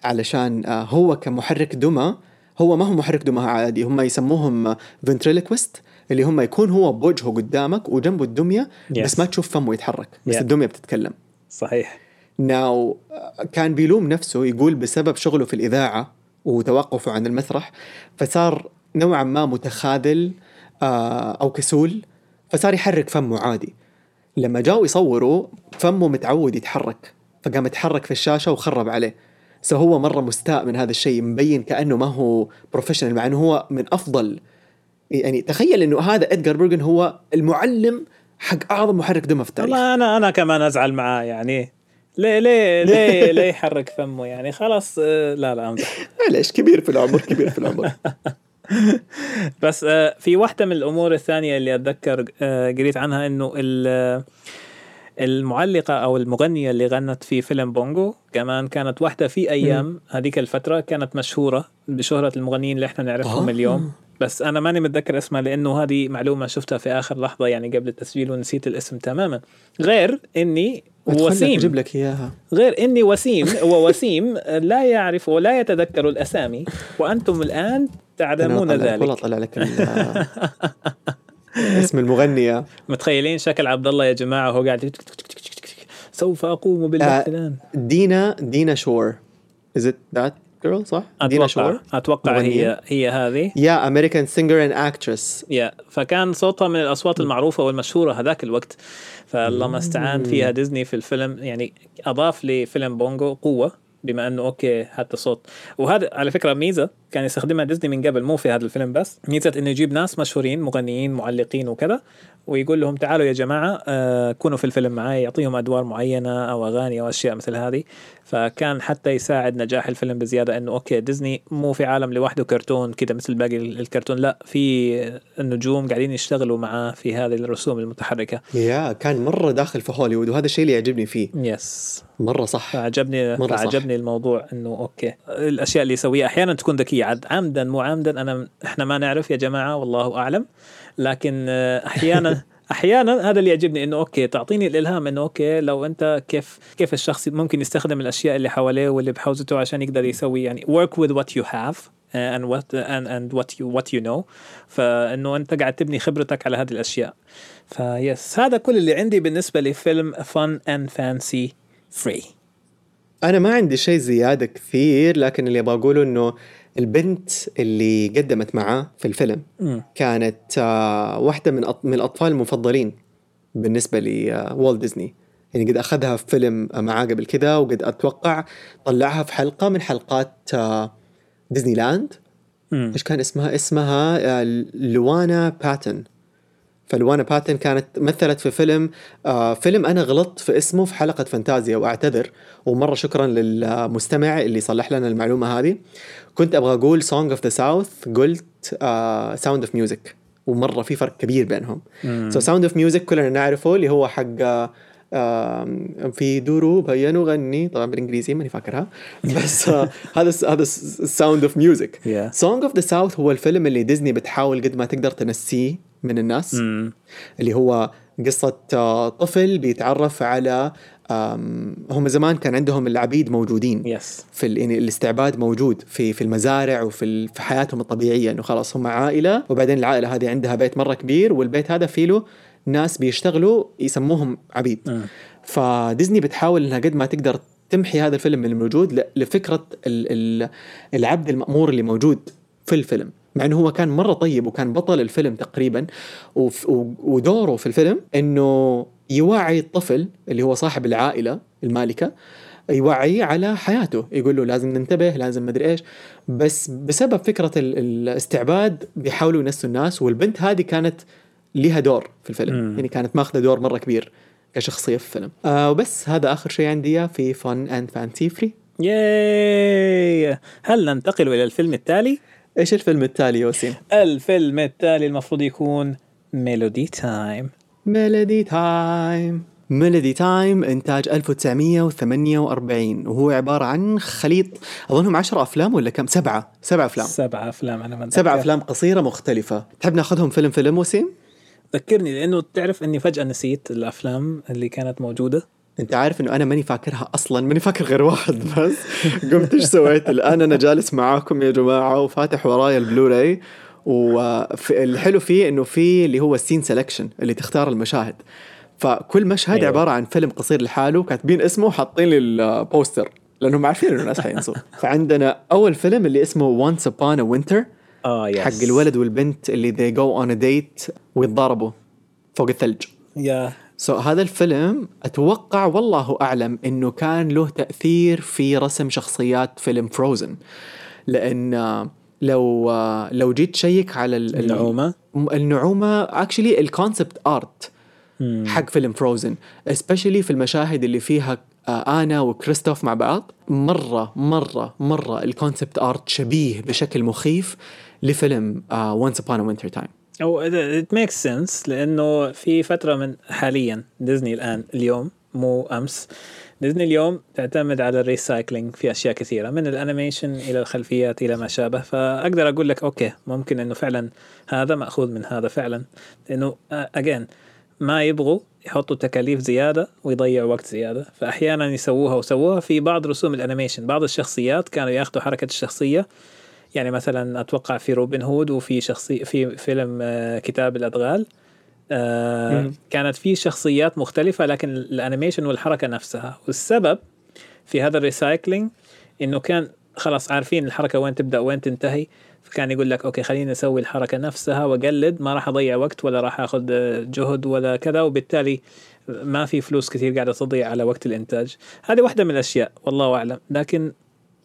علشان آه، هو كمحرك دمى هو ما هو محرك دمى عادي. هم يسموهم فنتريلكويست اللي هم يكون هو بوجهه قدامك وجنبه الدمية Yes. بس ما تشوف فمه يتحرك بس Yeah. الدمية بتتكلم. صحيح. ناو كان بيلوم نفسه يقول بسبب شغله في الإذاعة وتوقفه عن المسرح فصار نوعا ما متخاذل آه، أو كسول فصار يحرك فمه عادي. لما جاوا يصوروا فمه متعود يتحرك فقام يتحرك في الشاشة وخرب عليه. فهو مرة مستاء من هذا الشيء مبين كأنه ما هو بروفيشنال مع أنه هو من أفضل. يعني تخيل إنه هذا ادجار برجن هو المعلم حق أعظم محرك دمى في التاريخ والله أنا أنا كمان أزعل معاه يعني ليه ليه *laughs* ليه ليه يحرك فمه يعني؟ خلاص آه، لا لا امزح معلش *laughs* كبير في العمر كبير في العمر. *laughs* بس آه، في واحدة من الأمور الثانية اللي أتذكر آه، قريت عنها إنه ال- المعلقة أو المغنية اللي غنت في فيلم بونجو كمان كانت واحدة في أيام هذيك الفترة كانت مشهورة بشهرة المغنيين اللي إحنا نعرفهم. اليوم. بس أنا ماني متذكر اسمها لأنه هذه معلومة شفتها في آخر لحظة يعني قبل التسجيل ونسيت الاسم تماما. غير إني وسيم. أجيب لك إياها. غير إني وسيم ووسيم لا يعرف ولا يتذكر الأسامي وأنتم الآن تعلمون أطلع لك- والله ذلك أطلع لك اسم المغنية. متخيلين شكل عبد الله يا جماعة وهو قاعد. سوف أقوم بالبحث آه، الان دينا دينا شور. is it that girl صح؟ دينا شور أتوقع مغنية؟ هي هي هذه. yeah American singer and actress yeah فكان صوتها من الأصوات المعروفة والمشهورة هذاك الوقت. فاللهم استعان فيها ديزني في الفيلم. يعني أضاف لفيلم بونجو قوة بما أنه okay حتى صوت. وهذا على فكرة ميزة كان يستخدمها ديزني من قبل مو في هذا الفيلم بس. ميزه إنه يجيب ناس مشهورين مغنيين معلقين وكذا ويقول لهم تعالوا يا جماعة آه كونوا في الفيلم معي يعطيهم أدوار معينة أو أغاني أو أشياء مثل هذه. فكان حتى يساعد نجاح الفيلم بزيادة إنه okay ديزني مو في عالم لوحده كرتون كده مثل باقي الكرتون لا في النجوم قاعدين يشتغلوا معاه في هذه الرسوم المتحركة. yeah كان مرة داخل في هوليوود وهذا الشيء اللي يعجبني فيه. yes مرة صح. فعجبني مرة صح. الموضوع إنه okay. الأشياء اللي يسويها أحيانا تكون ذكية. عمدا مو عمدا أنا إحنا ما نعرف يا جماعة والله أعلم. لكن آه، أحيانا *laughs* أحيانا هذا اللي يعجبني إنه okay تعطيني الإلهام إنه okay لو أنت كيف كيف الشخص ممكن يستخدم الأشياء اللي حواليه واللي بحوزته عشان يقدر يسوي يعني work with what you have and what and and what you what you know. فإنه أنت قاعد تبني خبرتك على هذه الأشياء. ف yes هذا كل اللي عندي بالنسبة لفيلم Fun and Fancy Free. أنا ما عندي شيء زيادة كثير لكن اللي أبغى اقوله إنه البنت اللي قدمت معاه في الفيلم. كانت آه، واحدة من من الأطفال المفضلين بالنسبة لوالت ديزني يعني قد أخذها في فيلم معاه قبل كذا وقد أتوقع طلعها في حلقة من حلقات آه، ديزني لاند. إيش كان اسمها اسمها آه، لوانا باتن فلوانا باتن كانت مثلت في فيلم آه فيلم أنا غلطت في اسمه في حلقة فانتازيا وأعتذر ومرة شكرا للمستمع اللي صلح لنا المعلومة هذه. كنت أبغى أقول Song of the South قلت Sound of Music ومرة في فرق كبير بينهم. so Sound of Music كلنا نعرفه اللي هو حق آه، في دروب هيا نغني طبعا بالإنجليزي ماني فاكرها. *laughs* بس آه، هذا هذا Sound of Music. Song of the South هو الفيلم اللي ديزني بتحاول قد ما تقدر تنسيه. من الناس. مم. اللي هو قصة آه، طفل بيتعرف على هم زمان كان عندهم العبيد موجودين. يس في يعني الاستعباد موجود في في المزارع وفي في حياتهم الطبيعية إنه خلاص هم عائلة. وبعدين العائلة هذه عندها بيت مرة كبير والبيت هذا فيه له ناس بيشتغلوا يسموهم عبيد. مم. فديزني بتحاول إنها قد ما تقدر تمحي هذا الفيلم من الموجود ل- لفكرة ال- ال- العبد المأمور اللي موجود في الفيلم. مع إنه هو كان مرة طيب وكان بطل الفيلم تقريبا ودوره في الفيلم إنه يوعي الطفل اللي هو صاحب العائلة المالكة يوعيه على حياته. يقول له لازم ننتبه لازم مدري إيش. بس بسبب فكرة ال- الاستعباد بيحاولوا ينسوا الناس والبنت هذه كانت لها دور في الفيلم. مم. يعني كانت ماخذة دور مرة كبير كشخصية في الفيلم. آه وبس هذا آخر شيء عندي في Fun and Fancy Free yay! هل ننتقل إلى الفيلم التالي؟ إيش الفيلم التالي يا وسيم؟ الفيلم التالي المفروض يكون ميلودي تايم ميلودي تايم ميلودي تايم إنتاج 1948 وهو عبارة عن خليط أظنهم 10 أفلام ولا كم؟ سبعة سبعه أفلام سبعة أفلام أنا ما سبع أتذكر. أفلام قصيرة مختلفة تحب ناخذهم فيلم فيلم وسيم؟ ذكرني لأنه تعرف أني فجأة نسيت الأفلام اللي كانت موجودة أنت عارف إنه أنا ماني فاكرها أصلا ماني فاكر غير واحد *laughs* بس. قمت إيش سويت؟ الآن أنا جالس معاكم يا جماعة وفاتح ورايا البلوراي. والحلو فيه إنه في اللي هو ال scene selection اللي تختار المشاهد. فكل مشهد أيوة. عبارة عن فيلم قصير لحاله كاتبين اسمه وحاطين لي البوستر لأنهم عارفين إنه الناس حينسوا *laughs* فعندنا أول فيلم اللي اسمه Once Upon a Winter آه yes حق الولد والبنت اللي they go on a date ويتضاربوا فوق الثلج. يا. So so, هذا الفيلم أتوقع والله أعلم إنه كان له تأثير في رسم شخصيات فيلم فروزن لأن آه، لو آه، لو جيت check على ال- ال- النعومة؟ النعومة actually ال concept art. حق فيلم فروزن specially في المشاهد اللي فيها آه، آنا وكريستوف مع بعض مرة مرة مرة ال concept art شبيه بشكل مخيف لفيلم وانس ابون وينتر تايم أو ات ميكس سنس لأنه في فترة من حاليا ديزني الآن اليوم مو أمس. ديزني اليوم تعتمد على ال recycling في أشياء كثيرة من ال animation إلى الخلفيات إلى ما شابه. فأقدر أقول لك okay ممكن إنه فعلا هذا مأخوذ من هذا فعلا. لأنه again ما يبغوا يحطوا تكاليف زيادة ويضيعوا وقت زيادة. فاحيانا يسووها وسووها في بعض رسوم ال animation. بعض الشخصيات كانوا ياخذوا حركة الشخصية يعني مثلا أتوقع في روبن هود وفي شخصي في فيلم آه، كتاب الأدغال آه. كانت في شخصيات مختلفة لكن ال animation والحركة نفسها. والسبب في هذا ال recycling إنه كان خلاص عارفين الحركة وين تبدأ وين تنتهي فكان يقول لك okay خليني أسوي الحركة نفسها وأقلد ما راح أضيع وقت ولا راح آخذ جهد ولا كذا وبالتالي ما في فلوس كثير قاعدة تضيع على وقت الإنتاج. هذه واحدة من الأشياء والله أعلم. لكن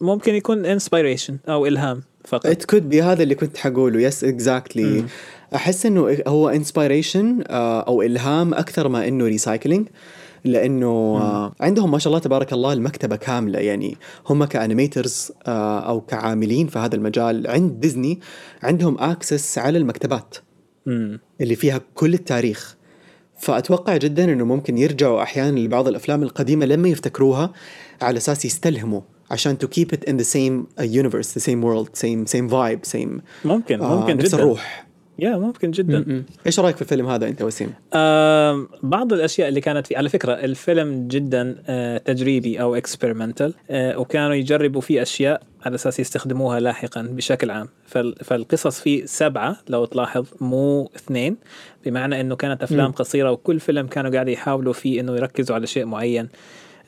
ممكن يكون inspiration أو إلهام فقط. It could be هذا اللي كنت حقوله. Yes exactly مم. أحس إنه هو inspiration أو إلهام أكثر ما إنه recycling لإنه آه، عندهم ما شاء الله تبارك الله المكتبة كاملة. يعني هم ك animators أو كعاملين في هذا المجال. عند ديزني عندهم access على المكتبات مم. اللي فيها كل التاريخ. فأتوقع جدا إنه ممكن يرجعوا أحيانا لبعض الأفلام القديمة لما يفتكروها على أساس يستلهموا. عشان to keep it in the same uh, universe the same world same same vibe same ممكن آه، ممكن نفس جدا الروح يا ممكن جدا م-م. إيش رأيك في الفيلم هذا أنت وسيم؟ آم، بعض الأشياء اللي كانت فيه على فكرة الفيلم جدا آه، تجريبي أو experimental وكانوا يجربوا فيه أشياء على أساس يستخدموها لاحقا بشكل عام فال- فالقصص فيه سبعة لو تلاحظ مو اثنين بمعنى إنه كانت أفلام مم. قصيرة وكل فيلم كانوا قاعد يحاولوا فيه إنه يركزوا على شيء معين آه،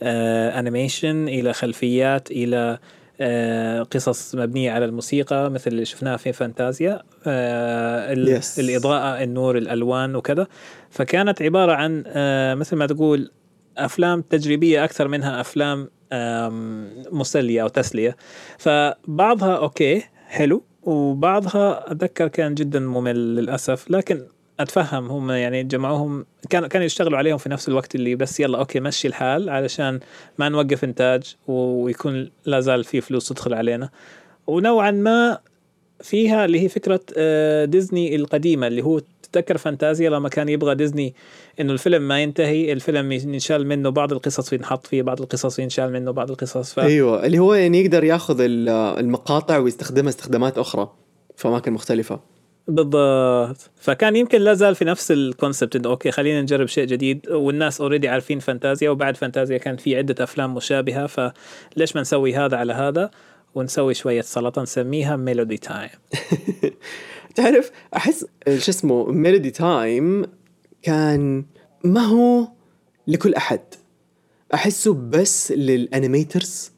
animation إلى خلفيات إلى آه، قصص مبنية على الموسيقى مثل اللي شفناها في فانتازيا آه، Yes. الإضاءة النور الألوان وكذا. فكانت عبارة عن آه، مثل ما تقول أفلام تجريبية أكثر منها أفلام مسلية أو تسلية. فبعضها okay حلو وبعضها أتذكر كان جدا ممل للأسف. لكن أتفهم هم يعني جمعوهم كانوا كانوا يشتغلوا عليهم في نفس الوقت اللي بس يلا okay مشي الحال علشان ما نوقف إنتاج ويكون لا زال في فلوس تدخل علينا. ونوعا ما فيها اللي هي فكرة آه، ديزني القديمة اللي هو تتذكر فانتازيا لما كان يبغى ديزني إنه الفيلم ما ينتهي الفيلم ينشال منه بعض القصص ينحط فيه بعض القصص ينشال منه بعض القصص. ف... أيوه اللي هو يعني يقدر ياخذ ال- المقاطع ويستخدمها استخدامات أخرى في أماكن مختلفة. بالضبط. فكان يمكن لا زال في نفس ال concept إنه okay خلينا نجرب شيء جديد. والناس already عارفين فانتازيا وبعد فانتازيا كان في عدة أفلام مشابهة فليش ما نسوي هذا على هذا؟ ونسوي شوية سلطة نسميها Melody Time *laughs* تعرف أحس شو اسمه ميلودي تايم كان ما هو لكل أحد. أحسه بس لل animators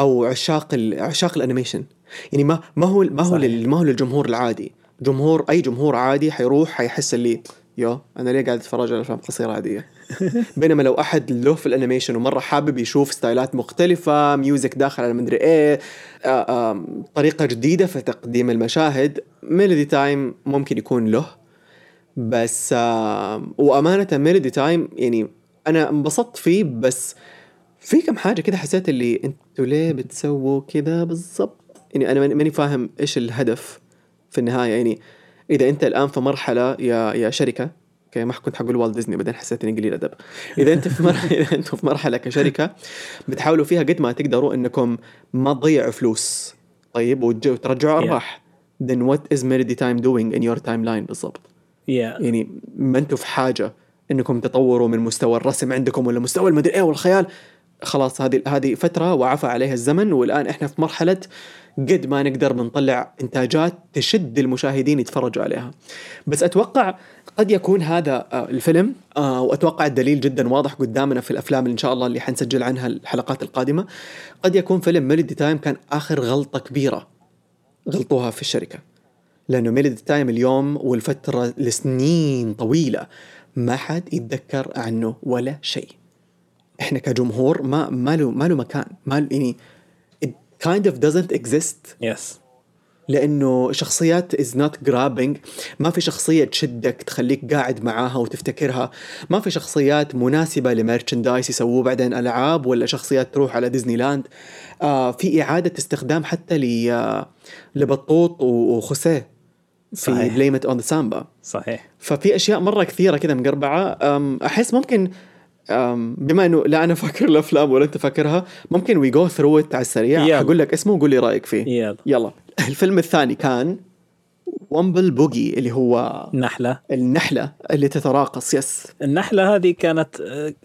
أو عشاق عشاق ال animation يعني ما ما هو ما هو ما هو للجمهور العادي. جمهور أي جمهور عادي حيروح حيحس اللي يو أنا ليه قاعد أتفرج على أفلام قصيرة عاديه *laughs* بينما لو أحد له في ال animation ومرة حابب يشوف styleات مختلفة music داخل على مدري إيه آه، آم، طريقة جديدة في تقديم المشاهد Melody Time ممكن يكون له. بس وأمانة Melody Time يعني أنا انبسطت فيه بس في كم حاجة كده حسيت اللي أنتوا ليه بتسووا كذا بالضبط؟ يعني أنا ماني فاهم إيش الهدف. في النهاية يعني إذا أنت الآن في مرحلة يا يا شركة okay ما كنت حقول والت ديزني بعدين حسيت إني قليل أدب. إذا أنت في مرحلة إذا أنتم في مرحلة كشركة بتحاولوا فيها قد ما تقدروا إنكم ما تضيعوا فلوس. طيب وترجعوا Yeah. أرباح. Then what is Melody Time doing in your timeline بالضبط؟ يا يعني ما أنتم في حاجة إنكم تطوروا من مستوى الرسم عندكم ولا مستوى المدري إيه والخيال. خلاص هذه هذه فترة وعفى عليها الزمن والآن إحنا في مرحلة قد ما نقدر بنطلع إنتاجات تشد المشاهدين يتفرجوا عليها. بس أتوقع قد يكون هذا آه، الفيلم آه، وأتوقع الدليل جدا واضح قدامنا في الأفلام اللي إن شاء الله اللي حنسجل عنها الحلقات القادمة. قد يكون فيلم Melody Time كان آخر غلطة كبيرة غلطوها في الشركة. لأنه Melody Time اليوم والفترة لسنين طويلة ما حد يتذكر عنه ولا شيء. إحنا كجمهور ما ما له ما له مكان. ما له- يعني it kind of doesn't exist. yes لأنه شخصيات is not grabbing ما في شخصية تشدك تخليك قاعد معاها وتفتكرها. ما في شخصيات مناسبة ل merchandise يسووه بعدين ألعاب ولا شخصيات تروح على ديزني لاند آه في إعادة استخدام حتى ل آه، لبطوط وخوسيه في صحيح. Blame It on the Samba صحيح. ففي أشياء مرة كثيرة كذا مقربعة. أحس ممكن بما إنه لا أنا فاكر الأفلام ولا أنت فاكرها ممكن we go through it على السريع. يلا. حقول لك اسمه وقول لي رأيك فيه. يلا. يلا. الفيلم الثاني كان Bumble Boogie اللي هو نحلة النحلة اللي تتراقص. yes النحلة هذه كانت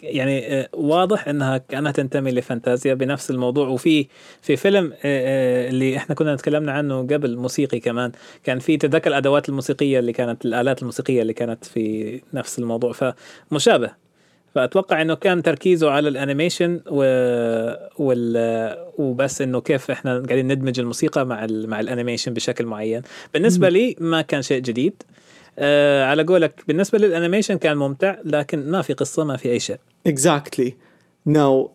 يعني واضح إنها كانها تنتمي لفانتازيا بنفس الموضوع. وفي في فيلم آه، آه، اللي إحنا كنا تكلمنا عنه قبل موسيقي كمان. كان في تذكر الأدوات الموسيقية اللي كانت الآلات الموسيقية اللي كانت في نفس الموضوع. فمشابه. فأتوقع إنه كان تركيزه على ال animation و... وال... وبس إنه كيف إحنا قاعدين ندمج الموسيقى مع ال... مع ال animation بشكل معين. بالنسبة لي ما كان شيء جديد. آه على قولك بالنسبة لل animation كان ممتع لكن ما في قصة ما في أي شيء. exactly now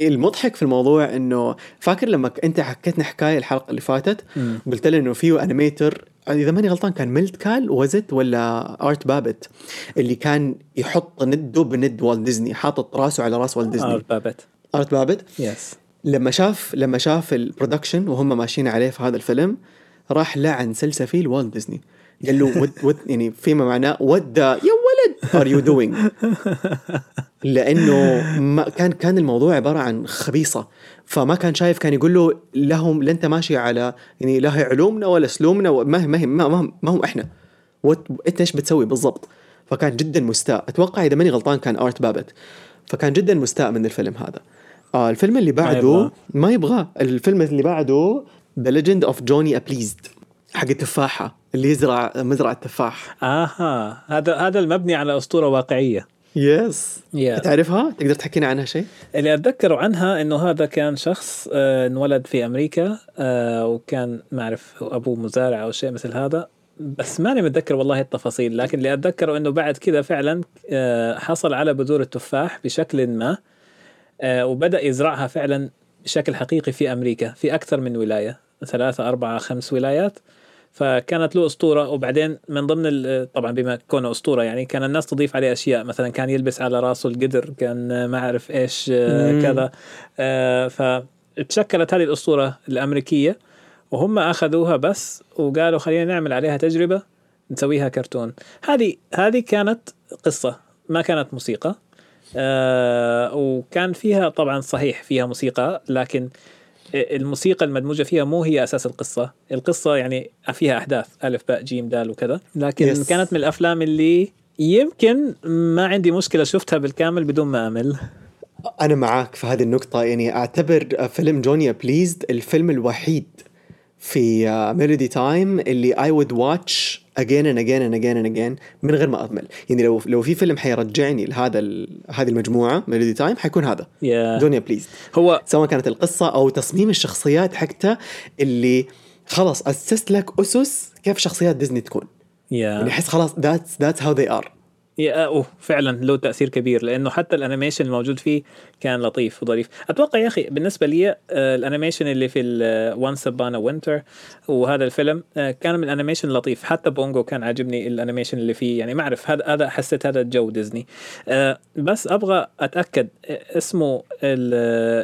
المضحك في الموضوع إنه فاكر لما أنت حكيتنا حكاية الحلقة اللي فاتت. قلت لي إنه في animator إذا ماني غلطان كان ميلت كال was it ولا آرت بابت اللي كان يحط نده بند والت ديزني حاطط راسه على راس والت ديزني. آرت بابت. آرت بابت؟ yes لما شاف لما شاف ال production وهم ماشيين عليه في هذا الفيلم راح لعن سلسفيل والت ديزني. قال له what what يعني فيما معناه what يا ولد are you doing لأنه ما كان كان الموضوع عبارة عن خبيصة. فما كان شايف كان يقول له لهم لا أنت ماشي على يعني لا هي علومنا ولا اسلوبنا ما هي ما هي ما, هم إحنا. أنت إيش بتسوي بالضبط؟ فكان جدا مستاء. أتوقع إذا ماني غلطان كان ارت بابت فكان جدا مستاء من الفيلم هذا. آه الفيلم اللي بعده. ما يبغاه. الفيلم اللي بعده The Legend of Johnny Appleseed حق التفاحة اللي يزرع مزرعة تفاح. آها هذا هذا المبني على أسطورة واقعية. yes يا تعرفها؟ تقدر تحكينا عنها شيء؟ اللي اتذكره عنها إنه هذا كان شخص آه، انولد في أمريكا آه، وكان ما اعرف أبوه مزارع أو شيء مثل هذا. بس ماني متذكر والله التفاصيل لكن اللي أتذكره إنه بعد كذا فعلا آه، حصل على بذور التفاح بشكل ما وبدأ يزرعها فعلا بشكل حقيقي في أمريكا في أكثر من ولاية. ثلاثة أربعة خمس ولايات. فكانت له أسطورة وبعدين من ضمن ال- طبعا بما كونه أسطورة يعني كان الناس تضيف عليه أشياء. مثلا كان يلبس على راسه القدر كان آه، ما أعرف إيش آه،. كذا. آه، فتشكلت هذه الأسطورة الأمريكية وهم أخذوها بس وقالوا خلينا نعمل عليها تجربة نسويها كرتون. هذه هذه كانت قصة ما كانت موسيقى. آه وكان فيها طبعا صحيح فيها موسيقى لكن الموسيقى المدموجة فيها مو هي أساس القصة، القصة يعني فيها أحداث ألف باء جيم دال وكذا، لكن Yes. كانت من الأفلام اللي يمكن ما عندي مشكلة شفتها بالكامل بدون ما أمل. أنا معاك في هذه النقطة يعني أعتبر فيلم Johnny Appleseed الفيلم الوحيد في Melody Time اللي I would watch again and again and again and again من غير ما أمل يعني لو لو في فيلم حيرجعني لهذا هذه المجموعة Melody Time حيكون هذا. yeah Johnny Appleseed هو سواء كانت القصة أو تصميم الشخصيات حقتها اللي خلاص أسست لك أسس كيف شخصيات ديزني تكون. يعني yeah أحس خلاص that's that's how they are yeah أوه فعلا له تأثير كبير لأنه حتى ال animation الموجود فيه كان لطيف وظريف. أتوقع يا أخي بالنسبة لي آه، ال animation اللي في Once Upon a Winter وهذا الفيلم آه، كان من ال animation لطيف. حتى بونجو كان عاجبني ال animation اللي فيه يعني ما أعرف هذا هذا حسيت هذا الجو ديزني. آه، بس أبغى أتأكد آه، اسمه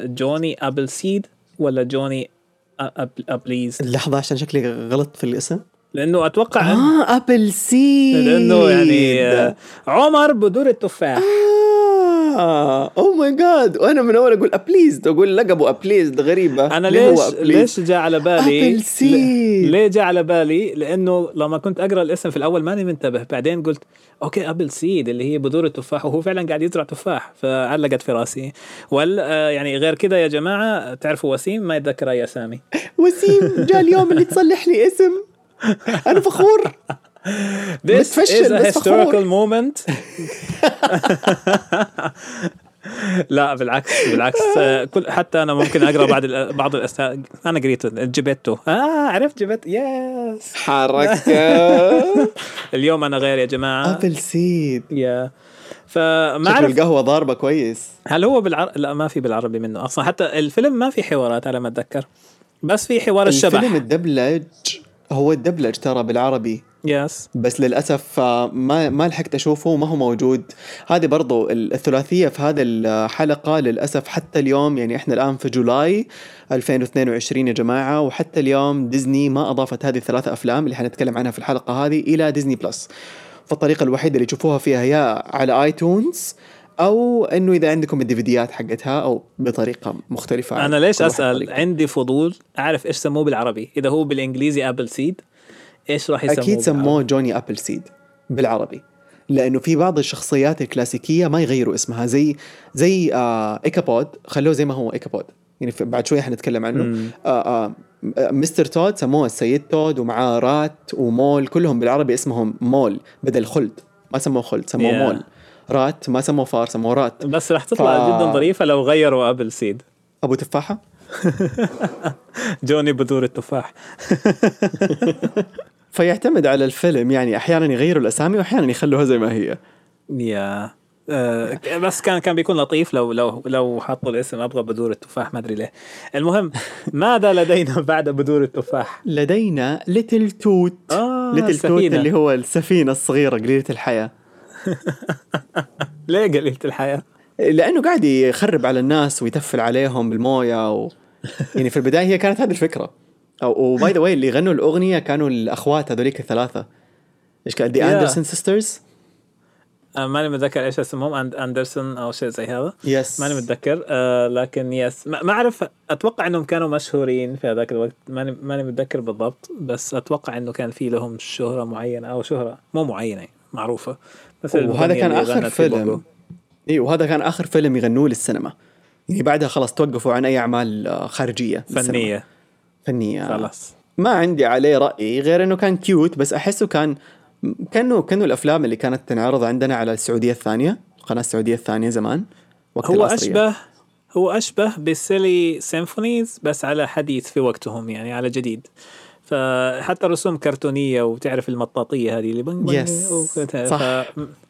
Johnny Appleseed ولا جوني أبليز؟ لحظة عشان شكلي غلط في الاسم. لأنه أتوقع آه Appleseed لأنه يعني آه، عمر بذور التفاح. آه. oh my God وأنا من أول أقول أبليزد أقول لقبه أبليزد غريبة. أنا ليش؟ ليش جاء على بالي؟ Apple seed. ل- ليه جاء على بالي؟ لأنه لما كنت أقرأ الاسم في الأول ماني منتبه. بعدين قلت okay apple seed اللي هي بذور التفاح. وهو فعلا قاعد يزرع تفاح فعلقت في رأسي. وال آه، يعني غير كذا يا جماعة تعرفوا وسيم؟ ما يتذكر أي أسامي. *laughs* وسيم جاء اليوم اللي تصلح لي اسم. *laughs* أنا فخور. This is متفشل a بس historical moment. *laughs* لا بالعكس بالعكس. كل حتى أنا ممكن أقرأ بعض بعض الاسماء أنا قريته جيبيتو. آه عرفت جيبيتو. yes حركة. *laughs* اليوم أنا غير يا جماعة. Appleseed. yeah فما أعرف. القهوة ضاربة كويس. هل هو بالعربي لا ما في بالعربي منه أصلا. حتى الفيلم ما في حوارات على ما أتذكر. بس في حوار الفيلم الشبح. الدبلج. هو الدبلج ترى بالعربي. yes بس للأسف آه، ما ما لحقت أشوفه ما هو موجود. هذه برضو الثلاثية في هذه الحلقة للأسف حتى اليوم يعني إحنا الآن في July 2022 يا جماعة وحتى اليوم ديزني ما أضافت هذه الثلاثه أفلام اللي حنتكلم عنها في الحلقة هذه إلى ديزني بلس. فالطريقة الوحيدة اللي تشوفوها فيها يا على iTunes. أو إنه إذا عندكم الديفيديات حقتها أو بطريقة مختلفة أنا ليش أسأل طريقة. عندي فضول أعرف إيش سموه بالعربي إذا هو بالإنجليزي Appleseed إيش راح يسموه أكيد بالعربي؟ سموه Johnny Appleseed بالعربي لأنه في بعض الشخصيات الكلاسيكية ما يغيروا اسمها زي زي آه Ichabod خلوه زي ما هو Ichabod يعني بعد شوية حنتكلم عنه مم. آه آه Mr. Toad سموه السيد تود ومعاه Rat و Mole كلهم بالعربي اسمهم مول بدل خلد ما سموه خلد سموه Yeah. مول رات ما سموه فار سموه Rat. بس راح تطلع ف- جدا ظريفة لو غيروا Appleseed. أبو تفاحه *laughs* جوني بذور التفاح. *laughs* فيعتمد على الفيلم يعني أحيانا يغيروا الأسامي واحيانا يخلوها زي ما هي. yeah آه، بس كان كان بيكون لطيف لو لو لو حطوا الاسم أبو بذور التفاح ما أدري ليه. المهم ماذا لدينا بعد بذور التفاح؟ لدينا Little Toot آه، Little Toot. اللي هو السفينة الصغيرة قليلة الحياة. *laughs* ليه قليلة الحياة؟ لأنه قاعد يخرب على الناس ويتفل عليهم بالموية و... يعني في البداية هي كانت هذه الفكرة. و by the way اللي غنوا الأغنية كانوا الأخوات هذوليك الثلاثة. إيش كان؟ The Yeah. Anderson Sisters ماني متذكر إيش اسمهم and Anderson أو شيء زي هذا. yes ماني متذكر آه لكن yes ما ما أعرف أتوقع إنهم كانوا مشهورين في هذاك الوقت. ماني ماني متذكر بالضبط بس أتوقع إنه كان في لهم شهرة معينة أو شهرة مو معينة معروفة. وهذا كان آخر. فيلم اي وهذا كان آخر فيلم يغنوه للسينما يعني بعدها خلاص توقفوا عن أي أعمال آه، خارجية. فنية فنية خلاص ما عندي عليه رأي غير إنه كان cute بس أحسه كان كأنه كأنه الأفلام اللي كانت تنعرض عندنا على السعودية الثانية القناه السعودية الثانية زمان وقت هو العصرية. أشبه هو أشبه ب Silly Symphonies بس على حديث في وقتهم يعني على جديد فحتى رسوم كرتونية وتعرف المطاطية هذه اللي بنج بنج Yes. صح.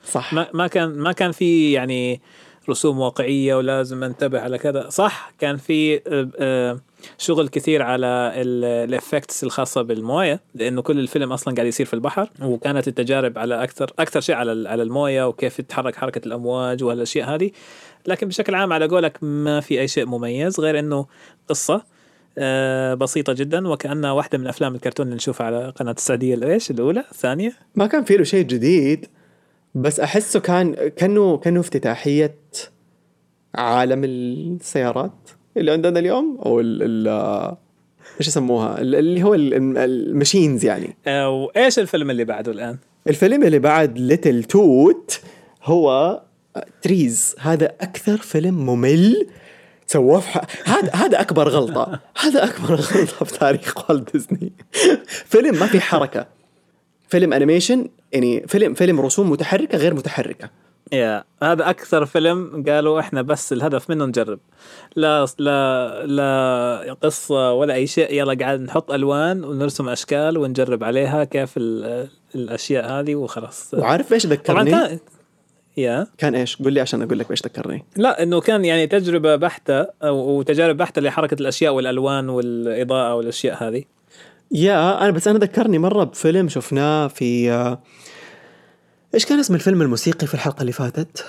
صح. ما ما كان ما كان في يعني رسوم واقعية ولازم انتبه على كذا. صح كان في آه، آه، شغل كثير على الافكتس الخاصة بالموية لأنه كل الفيلم أصلا قاعد يصير في البحر وكانت التجارب على أكثر أكثر شيء على على الموية وكيف تتحرك حركة الأمواج والاشياء هذه. لكن بشكل عام على قولك ما في أي شيء مميز غير إنه قصة. بسيطة جدا وكأنها واحدة من أفلام الكرتون اللي نشوفها على قناة السعودية. الإيش الأولى؟ الثانية؟ ما كان في له شيء جديد بس أحسه كان كأنه كأنه افتتاحية عالم السيارات. اللي عندنا اليوم أو ال إيش يسموها؟ ال- اللي هو ال- ال machines يعني. آه، وإيش الفيلم اللي بعده الآن؟ الفيلم اللي بعد Little Toot هو Trees هذا أكثر فيلم ممل في ح- هذا هذا أكبر غلطة. هذا أكبر غلطة في تاريخ والت ديزني. فيلم ما في حركة. فيلم animation يعني فيلم فيلم رسوم متحركة غير متحركة. yeah هذا أكثر فيلم قالوا إحنا بس الهدف منه نجرب. لا لا لا قصة ولا أي شيء يلا قاعد نحط ألوان ونرسم أشكال ونجرب عليها كيف ال- الأشياء هذه وخلاص. وعارف إيش ذكرني؟ يا. كان إيش؟ قول لي عشان أقول لك إيش ذكرني. لا إنه كان يعني تجربة بحتة وتجارب بحتة لحركة الأشياء والألوان والإضاءة والأشياء هذه. yeah أنا بس أنا ذكرني مرة بفيلم شفناه في آه، إيش كان اسم الفيلم الموسيقي في الحلقة اللي فاتت؟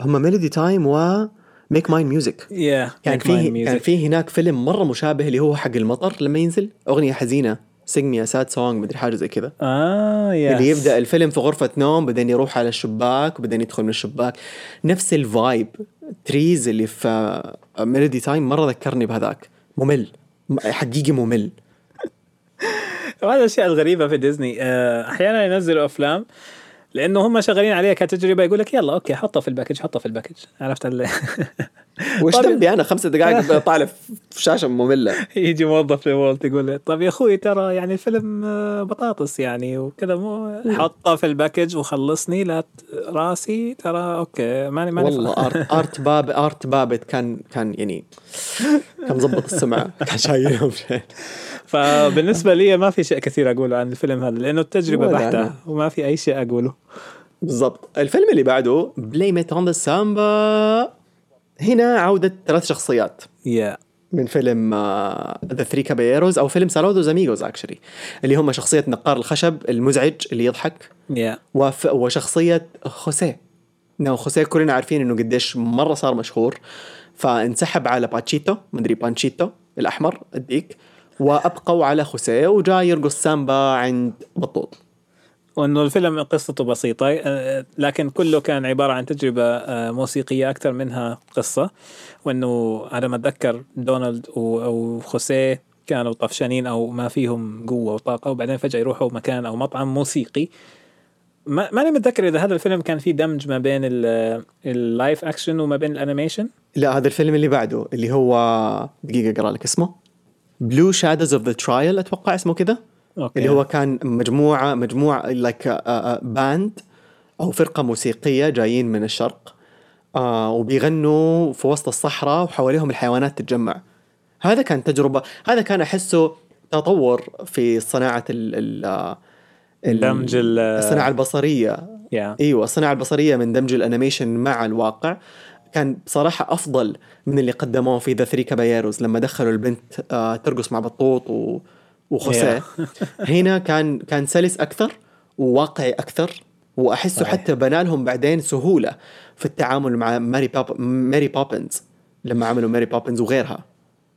هم Melody Time و Make Mine Music yeah كان في كان في هناك فيلم مرة مشابه اللي هو حق المطر لما ينزل أغنية حزينة. sing me sad song مدري حاجة زي كذا. آه yeah اللي يبدأ الفيلم في غرفة نوم بعدين يروح على الشباك وبعدين يدخل من الشباك. نفس ال vibe Trees اللي في Melody Time مرة ذكرني بهذاك. ممل. حقيقي ممل. *laughs* وهذا الاشياء الغريبه في ديزني. آه، أحيانا ينزلوا أفلام لأنه هم شغالين عليها كتجربة يقول لك يلا okay حطها في ال package حطها في ال package. عرفت. *laughs* *laughs* وش. ذنبي أنا خمسة دقائق *laughs* طالع في شاشة مملة. يجي موظف ل Walt يقول طيب يا أخوي ترى يعني الفيلم آه، بطاطس يعني وكذا مو حطها في ال package وخلصني لا راسي ترى أوكي ماني ماني والله ارت ارت *laughs* باب ارت بابت كان كان يعني كان مظبط السمعة. كان شايلهم فبالنسبة لي ما في شيء كثير أقوله عن الفيلم هذا لأنه التجربة بحتة أنا. وما في أي شيء أقوله. بالضبط. الفيلم اللي بعده بليم ات اون ذا سامبا هنا عودة ثلاث شخصيات. يا من فيلم ذا ثري كابيروز أو فيلم سالودوز اميجوز اكشلي اللي هم شخصية نقار الخشب المزعج اللي يضحك. yeah وف... وشخصية خوسيه. إنه خوسيه كلنا عارفين إنه قديش مرة صار مشهور. فانسحب على باتشيتو مدري بانشيتو الأحمر الديك. وأبقوا على خوسيه وجاء يرقص سامبا عند بطوط. وإنه الفيلم قصته بسيطة. آه، لكن كله كان عبارة عن تجربة آه، موسيقية أكثر منها قصة. وإنه على ما أتذكر دونالد وخوسيه كانوا طفشانين أو ما فيهم قوة وطاقة وبعدين فجأة يروحوا مكان أو مطعم موسيقي. ما ماني متذكر إذا هذا الفيلم كان فيه دمج ما بين ال- ال live action وما بين ال animation لا هذا الفيلم اللي بعده اللي هو دقيقة أقرأ لك اسمه. Blue Shadows of the Trail أتوقع اسمه كذا. okay. اللي هو كان مجموعة مجموعة like band أو فرقة موسيقية جايين من الشرق آه وبيغنوا في وسط الصحراء وحواليهم الحيوانات تتجمع. هذا كان تجربة هذا كان أحسه تطور في صناعة ال ال ال- دمج ال- الصناعة البصرية. يا إيوه الصناعة البصرية من دمج ال animation مع الواقع كان بصراحة أفضل من اللي قدموه في The Three Caballeros لما دخلوا البنت آه ترقص مع بطوط و... وخوسيه هنا كان كان سلس أكثر وواقعي أكثر وأحسه صحيح. حتى بنى لهم بعدين سهولة في التعامل مع Mary Pop Mary Poppins لما عملوا Mary Poppins وغيرها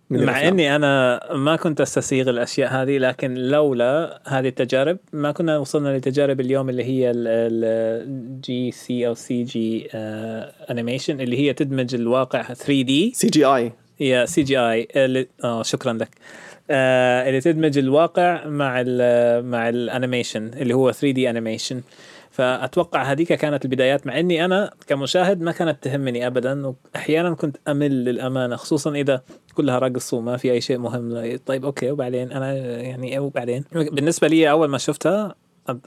من مع الأفلام. إني أنا ما كنت أستسيغ الأشياء هذه لكن لولا هذه التجارب ما كنا وصلنا لتجارب اليوم اللي هي ال GC أو CG animation اللي هي تدمج الواقع 3 دي سي جي اي هي سي جي اي شكرا لك. آه اللي تدمج الواقع مع ال مع ال animation اللي هو 3D animation فأتوقع هذيك كانت البدايات مع إني أنا كمشاهد ما كانت تهمني ابدا واحيانا كنت أمل للأمانة خصوصا إذا كلها رقص وما في أي شيء مهم. طيب okay وبعدين؟ أنا يعني وبعدين؟ بالنسبة لي أول ما شفتها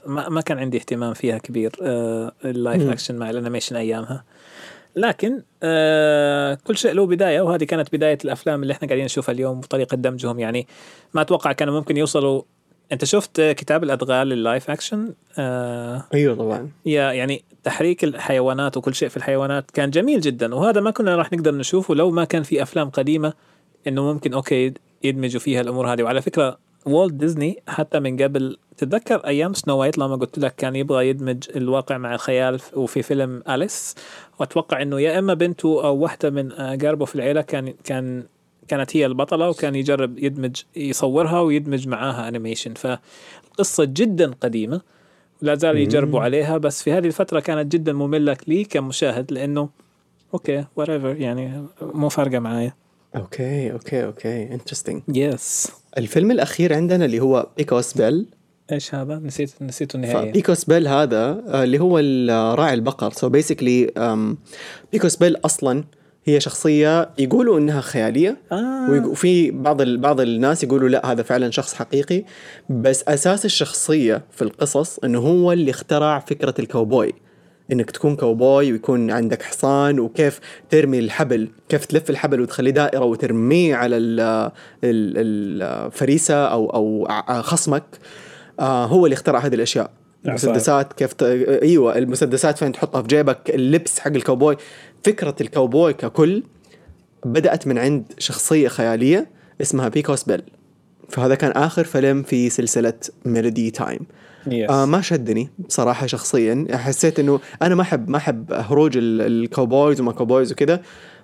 ما كان عندي اهتمام فيها كبير آه ال live مم. اكشن مع ال animation أيامها. لكن آه كل شيء له بداية وهذه كانت بداية الأفلام اللي إحنا قاعدين نشوفها اليوم وطريقه دمجهم. يعني ما أتوقع كانوا ممكن يوصلوا أنت شفت كتاب الأدغال لل live action؟ آه أيوه طبعا. يا يعني تحريك الحيوانات وكل شيء في الحيوانات كان جميل جدا. وهذا ما كنا راح نقدر نشوفه لو ما كان في أفلام قديمة إنه ممكن okay يدمجوا فيها الأمور هذه. وعلى فكرة والت ديزني حتى من قبل. تتذكر أيام Snow White لما قلت لك كان يبغى يدمج الواقع مع الخيال وفي فيلم أليس؟ وأتوقع إنه يا إما بنته أو واحدة من اقاربه في العيلة كان كان كانت هي البطلة وكان يجرب يدمج يصورها ويدمج معاها animation فالقصة جدا قديمة ولا زال يجربوا. عليها بس في هذه الفترة كانت جدا مملة لي كمشاهد لأنه okay what يعني مو فارقة معايا. okay okay okay. Interesting yes الفيلم الأخير عندنا اللي هو Pecos Bill. إيش هذا؟ نسيت نسيته نهائيا ف Pecos Bill هذا آه، اللي هو راعي البقر. so basically Pecos Bill أصلا هي شخصية يقولوا إنها خيالية. آه. وفي بعض بعض الناس يقولوا لا هذا فعلا شخص حقيقي. بس أساس الشخصية في القصص إنه هو اللي اخترع فكرة الكوبوي إنك تكون كوبوي ويكون عندك حصان وكيف ترمي الحبل كيف تلف الحبل وتخليه دائرة وترميه على ال- ال- الفريسة أو أو خصمك آه هو اللي اخترع هذه الأشياء. المسدسات كيف ت... إيوه المسدسات فين تحطها في جيبك اللبس حق الكوبوي فكرة الكوبوي ككل بدأت من عند شخصية خيالية اسمها بيكوس بيل فهذا كان آخر فيلم في سلسلة Melody Time. Yes آه ما شدني بصراحة شخصيا. حسيت إنه أنا ما احب ما أحب هروج ال- ال cowboys وما cowboys وكذا.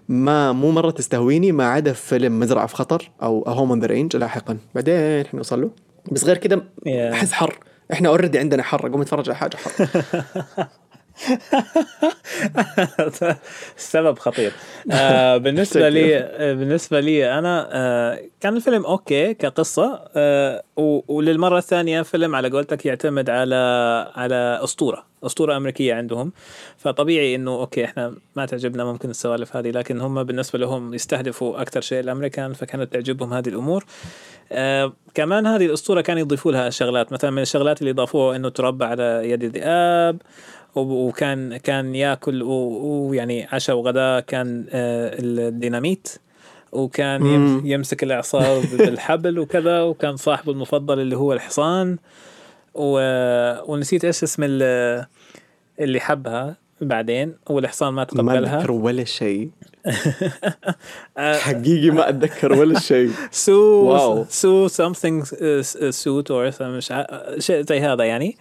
ما مو مرة تستهويني ما عدا في فيلم مزرعة في خطر أو Home on the Range لاحقا. بعدين حنوصل له بس غير كذا Yeah. أحس حر. إحنا already عندنا حر. قوم اتفرج على حاجة حر. *laughs* *laughs* السبب خطير. آه بالنسبة *laughs* لي آه بالنسبة لي أنا آه كان الفيلم okay كقصة آه وللمرة الثانية فيلم على قولتك يعتمد على على أسطورة أسطورة أمريكية عندهم. فطبيعي إنه أوكي إحنا ما تعجبنا ممكن السوالف هذه لكن هم بالنسبة لهم يستهدفوا أكثر شيء الأمريكان فكانت تعجبهم هذه الأمور. آه كمان هذه الأسطورة كانوا يضيفوا لها شغلات مثلا من الشغلات اللي ضافوها إنه تربى على يد الذئاب وكان كان ياكل ويعني عشاء وغداء كان آه، الديناميت وكان. يمسك الإعصار بالحبل وكذا وكان صاحبه المفضل اللي هو الحصان و... ونسيت إيش اسم ال- اللي حبها بعدين والحصان ما ما تقبلها. أتذكر ولا شيء. *laughs* حقيقي ما أتذكر ولا شيء. *laughs* سو واو. سو something سوت اور مش شيء زي هذا يعني.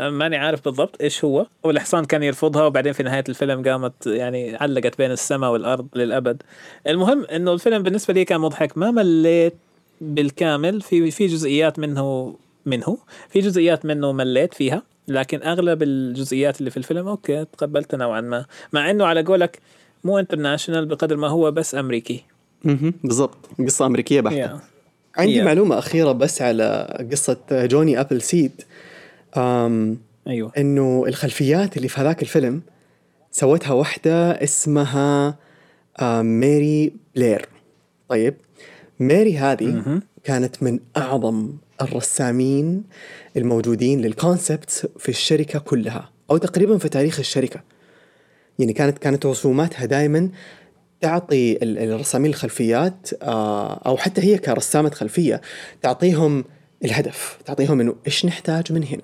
آه، ماني عارف بالضبط إيش هو. والحصان كان يرفضها وبعدين في نهاية الفيلم قامت يعني علقت بين السماء والأرض للأبد. المهم إنه الفيلم بالنسبة لي كان مضحك. ما مليت بالكامل. في في جزئيات منه منه. في جزئيات منه مليت فيها. لكن أغلب الجزئيات اللي في الفيلم okay تقبلتها نوعا ما مع إنه على قولك مو international بقدر ما هو بس أمريكي. بالضبط قصة أمريكية بحتة Yeah. عندي Yeah. معلومة أخيرة بس على قصة Johnny Appleseed أم أيوه إنه الخلفيات اللي في هذاك الفيلم سوتها واحدة اسمها ماري بلير طيب ماري هذه. كانت من أعظم الرسامين الموجودين للكونسبت في الشركة كلها أو تقريبا في تاريخ الشركة. يعني كانت كانت رسوماتها دائما تعطي ال- الرسامين الخلفيات آه، أو حتى هي كرسامة خلفية تعطيهم الهدف تعطيهم إنه إيش نحتاج من هنا.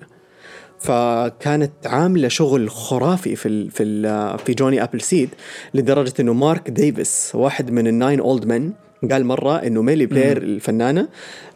فكانت عاملة شغل خرافي في ال في ال في Johnny Appleseed لدرجة إنه مارك ديفيس واحد من ال Nine Old Men قال مرة إنه ميري بلير الفنانة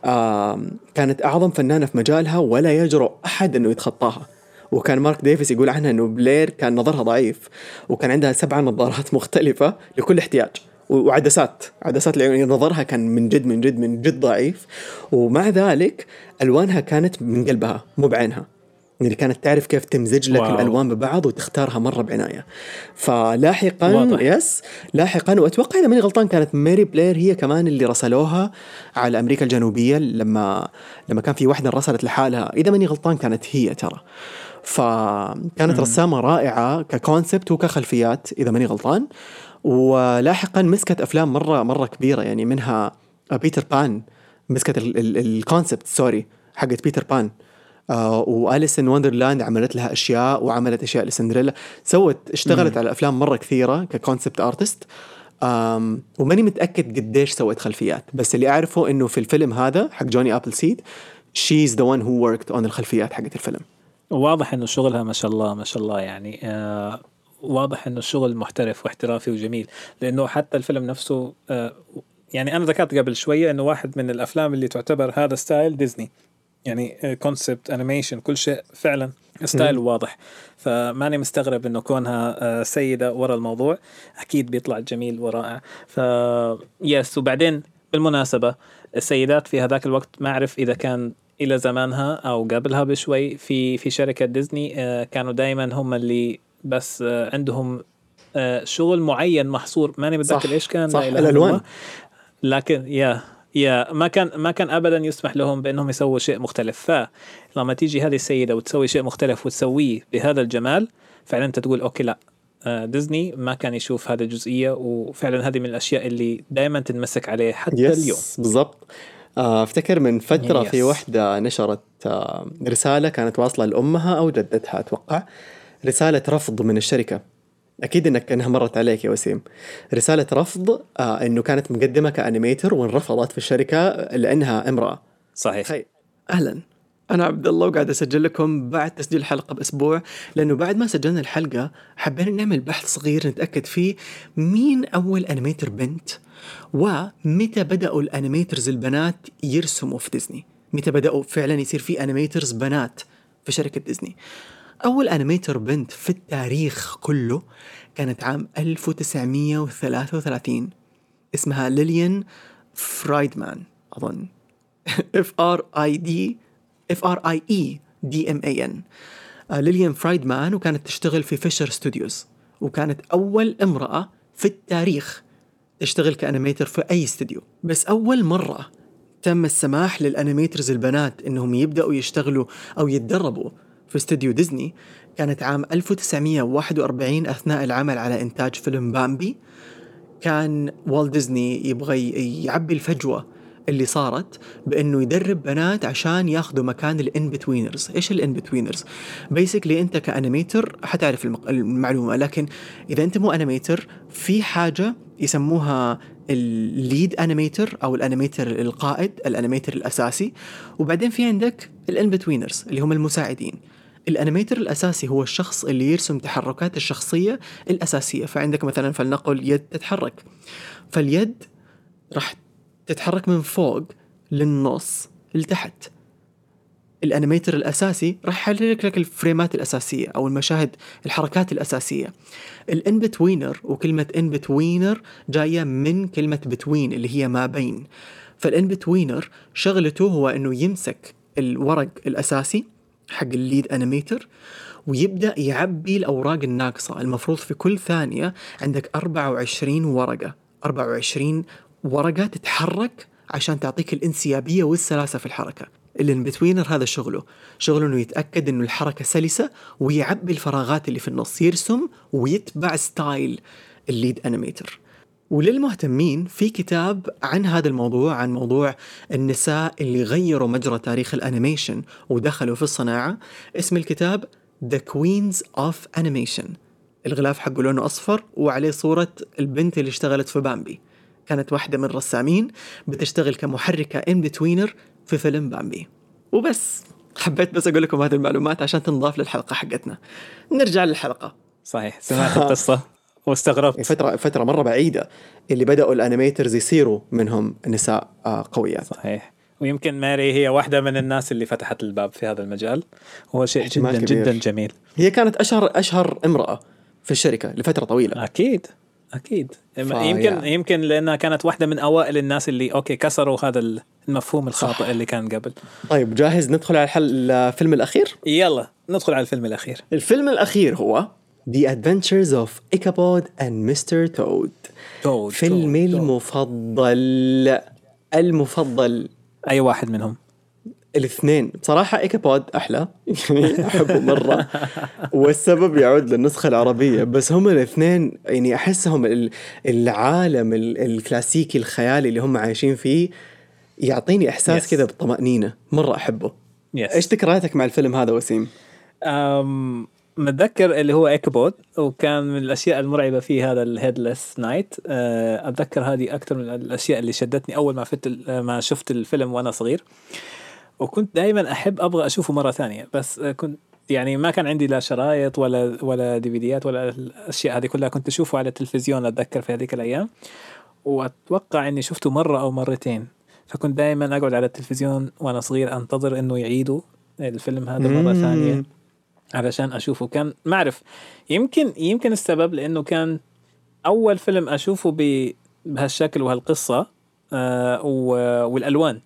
آه كانت أعظم فنانة في مجالها ولا يجرؤ أحد إنه يتخطاها. وكان مارك ديفيس يقول عنها إنه بلير كان نظرها ضعيف وكان عندها سبع نظارات *laughs* مختلفة لكل احتياج. وعدسات عدسات العيون يعني نظرها كان من جد من جد من جد ضعيف. ومع ذلك ألوانها كانت من قلبها مو بعينها. يعني كانت تعرف كيف تمزج لك wow. الألوان ببعض وتختارها مرة بعناية. فلاحقا واضح. yes لاحقا وأتوقع إذا ماني غلطان كانت ماري بلير هي كمان اللي رسلوها على أمريكا الجنوبية لما لما كان في واحدة رسلت لحالها. إذا ماني غلطان كانت هي ترى. فكانت رسامة رائعة ك concept وكخلفيات إذا ماني غلطان. ولاحقا مسكت أفلام مرة مرة كبيرة يعني منها Peter Pan مسكت ال- ال- ال concept sorry حقت Peter Pan آه و Alice in Wonderland عملت لها أشياء وعملت أشياء لسندريلا. سوت اشتغلت على أفلام مرة كثيرة ك concept artist وماني متأكد قديش سوت خلفيات بس اللي أعرفه إنه في الفيلم هذا حق Johnny Appleseed she's the one who worked on الخلفيات حقت الفيلم. واضح إنه شغلها ما شاء الله ما شاء الله يعني. آه واضح إنه الشغل محترف واحترافي وجميل لإنه حتى الفيلم نفسه آه يعني أنا ذكرت قبل شوية إنه واحد من الأفلام اللي تعتبر هذا style ديزني. يعني concept animation كل شيء فعلا style واضح. فماني مستغرب إنه كونها آه، سيدة ورا الموضوع. أكيد بيطلع جميل ورائع. ف yes وبعدين بالمناسبة السيدات في هذاك الوقت ما أعرف إذا كان إلى زمانها أو قبلها بشوي. في في شركة ديزني آه، كانوا دائما هم اللي بس آه، عندهم آه، شغل معين محصور. ماني متذكر إيش كان. صح،. الله. لكن يا يا ما كان ما كان ابدا يسمح لهم بأنهم يسووا شيء مختلف. فلما تيجي هذه السيدة وتسوي شيء مختلف وتسويه بهذا الجمال فعلا أنت تقول okay لا. آه، ديزني ما كان يشوف هذه الجزئية وفعلا هذه من الأشياء اللي دائما تنمسك عليه حتى yes اليوم. بالضبط. آه، أفتكر من فترة yes. في وحدة نشرت آه، رسالة كانت واصلة لأمها أو جدتها أتوقع. رسالة رفض من الشركة. أكيد إنك انها مرت عليك يا وسيم. رسالة رفض آه إنه كانت مقدمة ك animator وانرفضت في الشركة لأنها امرأة. صحيح. خير. أهلا. أنا عبد الله وقاعد أسجل لكم بعد تسجيل الحلقة بأسبوع لأنه بعد ما سجلنا الحلقة حبينا نعمل بحث صغير نتأكد فيه مين أول animator بنت ومتى بدأوا ال animators البنات يرسموا في ديزني. متى بدأوا فعلا يصير في animators بنات في شركة ديزني. أول animator بنت في التاريخ كله كانت عام 1933 اسمها ليليان فرايدمان أظن. F R I D F R I E D M A N ليليان فرايدمان وكانت تشتغل في Fleischer Studios وكانت أول امرأة في التاريخ تشتغل ك animator في أي استوديو بس أول مرة تم السماح لل animators البنات إنهم يبدأوا يشتغلوا أو يتدربوا في استوديو ديزني كانت عام 1941 أثناء العمل على إنتاج فيلم بامبي. كان والت ديزني يبغى يعبي الفجوة اللي صارت بإنه يدرب بنات عشان ياخذوا مكان ال in-betweeners، إيش ال in-betweeners؟ basically أنت ك animator حتعرف المعلومة لكن إذا أنت مو animator في حاجة يسموها ال lead animator أو ال animator القائد ال animator الأساسي. وبعدين في عندك ال in-betweeners اللي هم المساعدين. ال animator الاساسي هو الشخص اللي يرسم تحركات الشخصية الاساسية. فعندك مثلا فلنقل يد تتحرك. فاليد راح تتحرك من فوق للنص لتحت. ال animator الاساسي راح يحرك لك الفريمات الاساسية أو المشاهد الحركات الاساسية. ال in-betweener وكلمة in-betweener جاية من كلمة between اللي هي ما بين. فال in-betweener شغلته هو إنه يمسك الورق الاساسي حق ال lead animator ويبدأ يعبي الأوراق الناقصة. المفروض في كل ثانية عندك 24 ورقة. 24 ورقة تتحرك عشان تعطيك الانسيابية والسلاسة في الحركة. ال in-betweener هذا شغله. شغله إنه يتأكد إنه الحركة سلسة ويعبي الفراغات اللي في النص. يرسم ويتبع style ال lead animator. وللمهتمين في كتاب عن هذا الموضوع عن موضوع النساء اللي غيروا مجرى تاريخ ال animation ودخلوا في الصناعة. اسم الكتاب The Queens of Animation. الغلاف حقه لونه أصفر وعليه صورة البنت اللي اشتغلت في بامبي كانت واحدة من الرسامين بتشتغل كمحركة in-betweener في فيلم بامبي وبس حبيت بس أقول لكم هذه المعلومات عشان تنضاف للحلقة حقتنا. نرجع للحلقة. صحيح سمعت القصة؟ *laughs* واستغربت. فترة فترة مرة بعيدة اللي بدأوا ال animators يصيروا منهم نساء آه، قويات. صحيح. ويمكن ماري هي واحدة من الناس اللي فتحت الباب في هذا المجال. هو شيء جدا كبير. جدا جميل. هي كانت أشهر أشهر امرأة في الشركة لفترة طويلة. أكيد أكيد. فا- يمكن yeah. يمكن لأنها كانت واحدة من أوائل الناس اللي okay كسروا هذا المفهوم الخاطئ اللي كان قبل. طيب جاهز ندخل على الحل الفيلم الأخير؟ يلا ندخل على الفيلم الأخير. الفيلم الأخير هو The Adventures of Ichabod and Mr. Toad. تود فيلمي. المفضل المفضل. أي واحد منهم؟ الاثنين. بصراحة إيكابود أحلى. يعني أحبه مرة. *laughs* والسبب يعود للنسخة العربية. بس هم الاثنين يعني أحسهم ال- العالم ال- الكلاسيكي الخيالي اللي هم عايشين فيه يعطيني إحساس Yes. كذا بالطمأنينة مرة أحبه. yes إيش ذكرياتك مع الفيلم هذا وسيم؟ أم متذكر اللي هو إيكابود وكان من الأشياء المرعبة فيه هذا ال Headless Knight أتذكر هذه أكثر من الأشياء اللي شدتني أول ما فت ما شفت الفيلم وأنا صغير. وكنت دائما أحب أبغى أشوفه مرة ثانية بس آه، كنت يعني ما كان عندي لا شرايط ولا ولا ديفيديات ولا الأشياء هذه كلها كنت أشوفه على التلفزيون أتذكر في هذيك الأيام. وأتوقع إني شفته مرة أو مرتين. فكنت دائما أقعد على التلفزيون وأنا صغير أنتظر إنه يعيدوا الفيلم هذا مرة. ثانية. علشان أشوفه. كان ما أعرف يمكن يمكن السبب لأنه كان أول فيلم أشوفه ب- بهالشكل وهالقصة آه و- والألوان.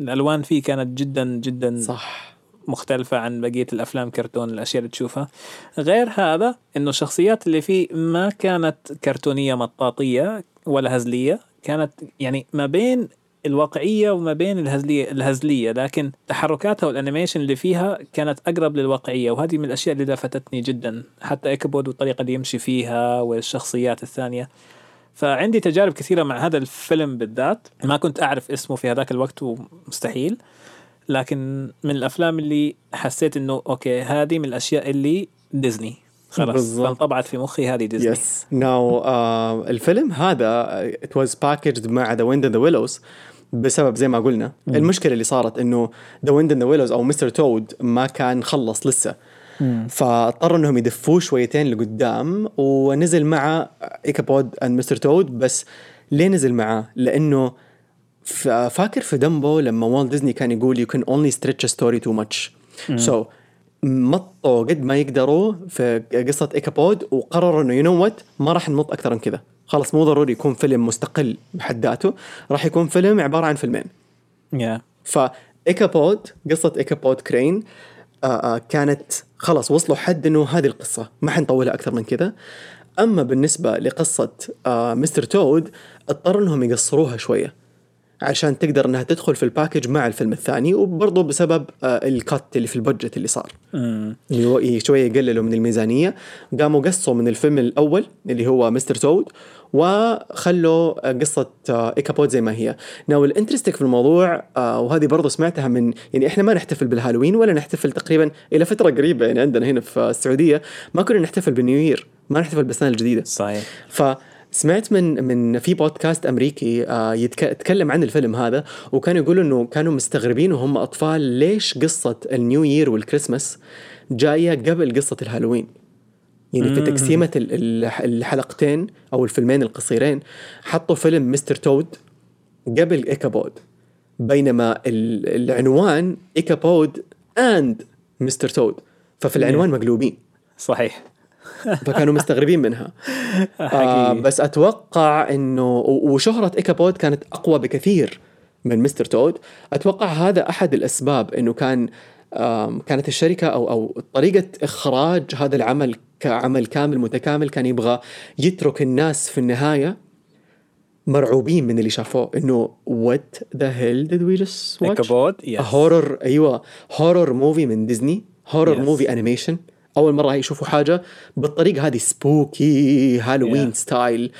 الألوان فيه كانت جدا جدا صح. مختلفة عن بقية الأفلام كرتون الأشياء اللي تشوفها. غير هذا إنه الشخصيات اللي فيه ما كانت كرتونية مطاطية ولا هزلية كانت يعني ما بين الواقعية وما بين الهزلية الهزلية لكن تحركاتها وال animation اللي فيها كانت أقرب للواقعية وهذه من الأشياء اللي لفتتني جدا حتى إيكابود والطريقة اللي يمشي فيها والشخصيات الثانية. فعندي تجارب كثيرة مع هذا الفيلم بالذات. ما كنت أعرف اسمه في هذاك الوقت ومستحيل لكن من الأفلام اللي حسيت إنه okay هذه من الأشياء اللي ديزني. خلاص. فانطبعت في مخي هذه ديزني. yes now الفيلم هذا it was packaged مع The Wind and the Willows. بسبب زي ما قلنا المشكلة اللي صارت إنه The Wind and the Willows أو Mr. Toad ما كان خلص لسه. فاضطروا إنهم يدفوه شويتين لقدام ونزل مع Ichabod and Mr. Toad بس ليه نزل معاه؟ لإنه فاكر في دمبو لما والت ديزني كان يقول can only stretch a story too much so مطوا قد ما يقدروا في قصة إيكابود وقرروا إنه you know what ما راح نمط أكثر من كذا خلاص مو ضروري يكون فيلم مستقل بحد ذاته راح يكون فيلم عبارة عن فيلمين. yeah فإيكابود قصة إيكابود كرين آه آه كانت خلاص وصلوا حد إنه هذه القصة ما حنطولها أكثر من كذا. أما بالنسبة لقصة آه Mr. Toad اضطروا إنهم يقصروها شوية. عشان تقدر إنها تدخل في ال package مع الفيلم الثاني وبرضه بسبب آه ال cut اللي في ال budget اللي صار. اللي ي- شوية يقللوا من الميزانية. قاموا قصوا من الفيلم الأول اللي هو مستر تود وخلوا آه، قصة آه، ايكابود زي ما هي. now ال interesting في الموضوع وهذه برضو سمعتها من يعني إحنا ما نحتفل بالهالوين ولا نحتفل تقريبا إلى فترة قريبة يعني عندنا هنا في السعودية ما كنا نحتفل بال New Year ما نحتفل بالسنة الجديدة. صحيح. فسمعت من من في بودكاست أمريكي آه، يتك- يتكلم عن الفيلم هذا وكانوا يقولوا إنه كانوا مستغربين وهم أطفال ليش قصة ال New Year وال Christmas جاية قبل قصة الهالوين. يعني في ال- الحلقتين أو الفيلمين القصيرين حطوا فيلم مستر تود قبل ايكابود بينما ال- العنوان ايكابود and مستر تود. ففي العنوان مقلوبين. صحيح. فكانوا مستغربين منها. *laughs* آه بس أتوقع إنه و- وشهرة ايكابود كانت أقوى بكثير من مستر تود أتوقع هذا أحد الأسباب إنه كان كانت الشركة أو أو طريقة إخراج هذا العمل كعمل كامل متكامل كان يبغى يترك الناس في النهاية مرعوبين من اللي شافوه. إنه what the hell did we just watch? إيكابود yes horror أيوه horror movie من ديزني horror. movie animation أول مرة يشوفوا حاجة بالطريقة هذه spooky Halloween Yeah. style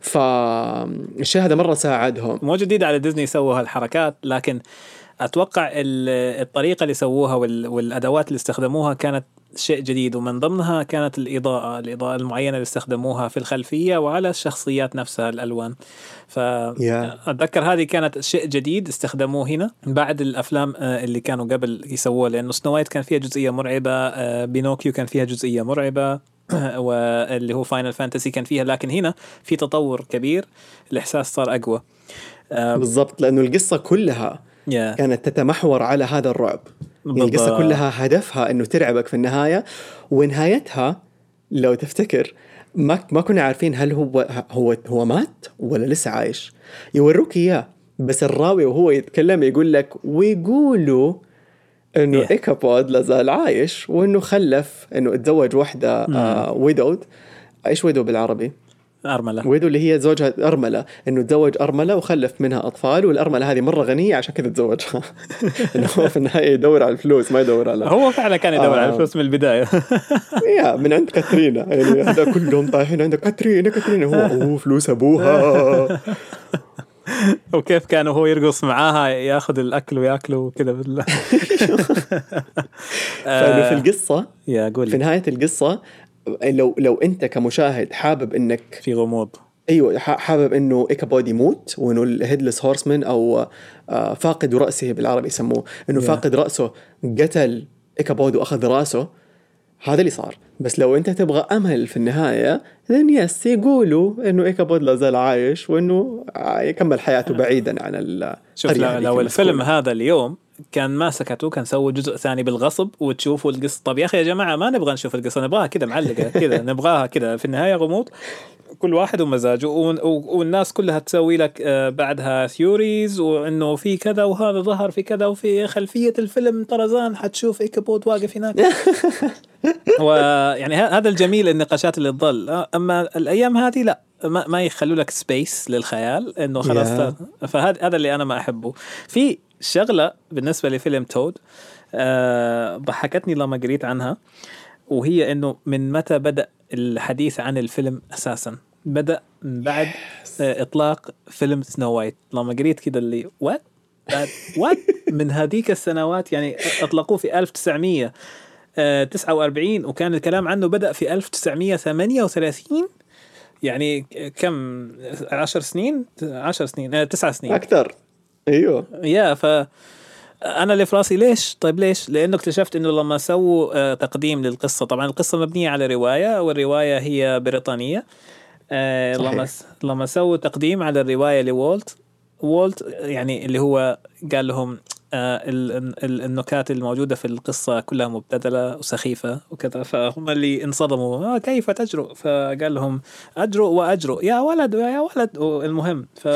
فالشيء هذا مرة ساعدهم مو جديد على ديزني سووا هالحركات لكن أتوقع ال- الطريقة اللي سووها وال- والأدوات اللي استخدموها كانت شيء جديد ومن ضمنها كانت الإضاءة الإضاءة المعينة اللي استخدموها في الخلفية وعلى الشخصيات نفسها الألوان. فاتذكر هذه كانت شيء جديد استخدموه هنا بعد الأفلام آه، اللي كانوا قبل يسووها لأنه سنو وايت كان فيها جزئية مرعبة آه، بينوكيو كان فيها جزئية مرعبة *clears throat* واللي هو فاينل فانتسي كان فيها لكن هنا في تطور كبير الإحساس صار أقوى. آه، بالضبط لأنه القصة كلها يا كانت تتمحور على هذا الرعب يعني القصة. كلها هدفها إنه ترعبك في النهاية ونهايتها لو تفتكر ما ما كنا عارفين هل هو هو هو مات ولا لسه عايش يوروك إياه بس الراوي وهو يتكلم يقول لك ويقولوا إنه Yeah. إيكابود لا زال عايش وإنه خلف إنه اتزوج واحدة آه ويدود إيش ويدو بالعربي؟ أرملة. ويدو اللي هي زوجها أرملة إنه تزوج أرملة وخلف منها أطفال والأرملة هذه مرة غنية عشان كذا تزوجها. *laughs* إنه هو في النهاية يدور على الفلوس ما يدور على هو فعلا كان يدور آه. على الفلوس من البداية. *laughs* يا من عند كاترينا. يعني هذا كلهم طايحين عند كاترينا كاترينا. هو *laughs* أوه فلوس أبوها. وكيف كان وهو يرقص معاها ياخذ الأكل وياكله وكذا بالله. في القصة يا قول في لي نهاية القصة لو لو أنت كمشاهد حابب إنك في غموض أيوه حابب إنه ايكابود يموت وإنه ال Headless Horseman أو آه، فاقد رأسه بالعربي يسموه إنه Yeah. فاقد رأسه قتل ايكابود وأخذ رأسه هذا اللي صار. بس لو أنت تبغى أمل في النهاية then yes يقولوا إنه إيكابود لا زال عايش وإنه يكمل حياته بعيدا عن ال شوف لو, الفيلم. هذا اليوم كان ما سكتوا كان سووا جزء ثاني بالغصب وتشوفوا القصة. طب يا أخي يا جماعة ما نبغى نشوف القصة نبغاها كذا معلقة كذا نبغاها كذا. في النهاية غموض. كل واحد ومزاجه والناس كلها تسوي لك آه، بعدها theories وإنه في كذا وهذا ظهر في كذا وفي خلفية الفيلم طرزان حتشوف ايكابود واقف هناك. *laughs* ويعني هذا الجميل النقاشات اللي تظل. أما الأيام هذه لا ما, ما يخلوا لك space للخيال إنه خلاص Yeah. فهذا هذا اللي أنا ما أحبه. في شغلة بالنسبة لفيلم تود آه ضحكتني لما قريت عنها وهي إنه من متى بدأ الحديث عن الفيلم أساسا. بدأ من بعد آه إطلاق فيلم سنو وايت لما قريت كده اللي what what من هذيك السنوات يعني أطلقوه في 1900 آه، 49 وكان الكلام عنه بدأ في 1938 يعني كم؟ 10 سنين؟ 10 سنين آه، 9 سنين. أكثر. أيوه. يا ف أنا اللي في راسي ليش؟ طيب ليش؟ لأنه اكتشفت إنه لما سووا آه، تقديم للقصة طبعا القصة مبنية على رواية والرواية هي بريطانية. آه،. لما لما سووا تقديم على الرواية لوولت وولت يعني اللي هو قال لهم آه، ال- ال- النكات الموجودة في القصة كلها مبتذلة وسخيفة وكذا فهم اللي انصدموا آه كيف تجرؤ فقال لهم أجرؤ وأجرؤ يا ولد يا ولد المهم ف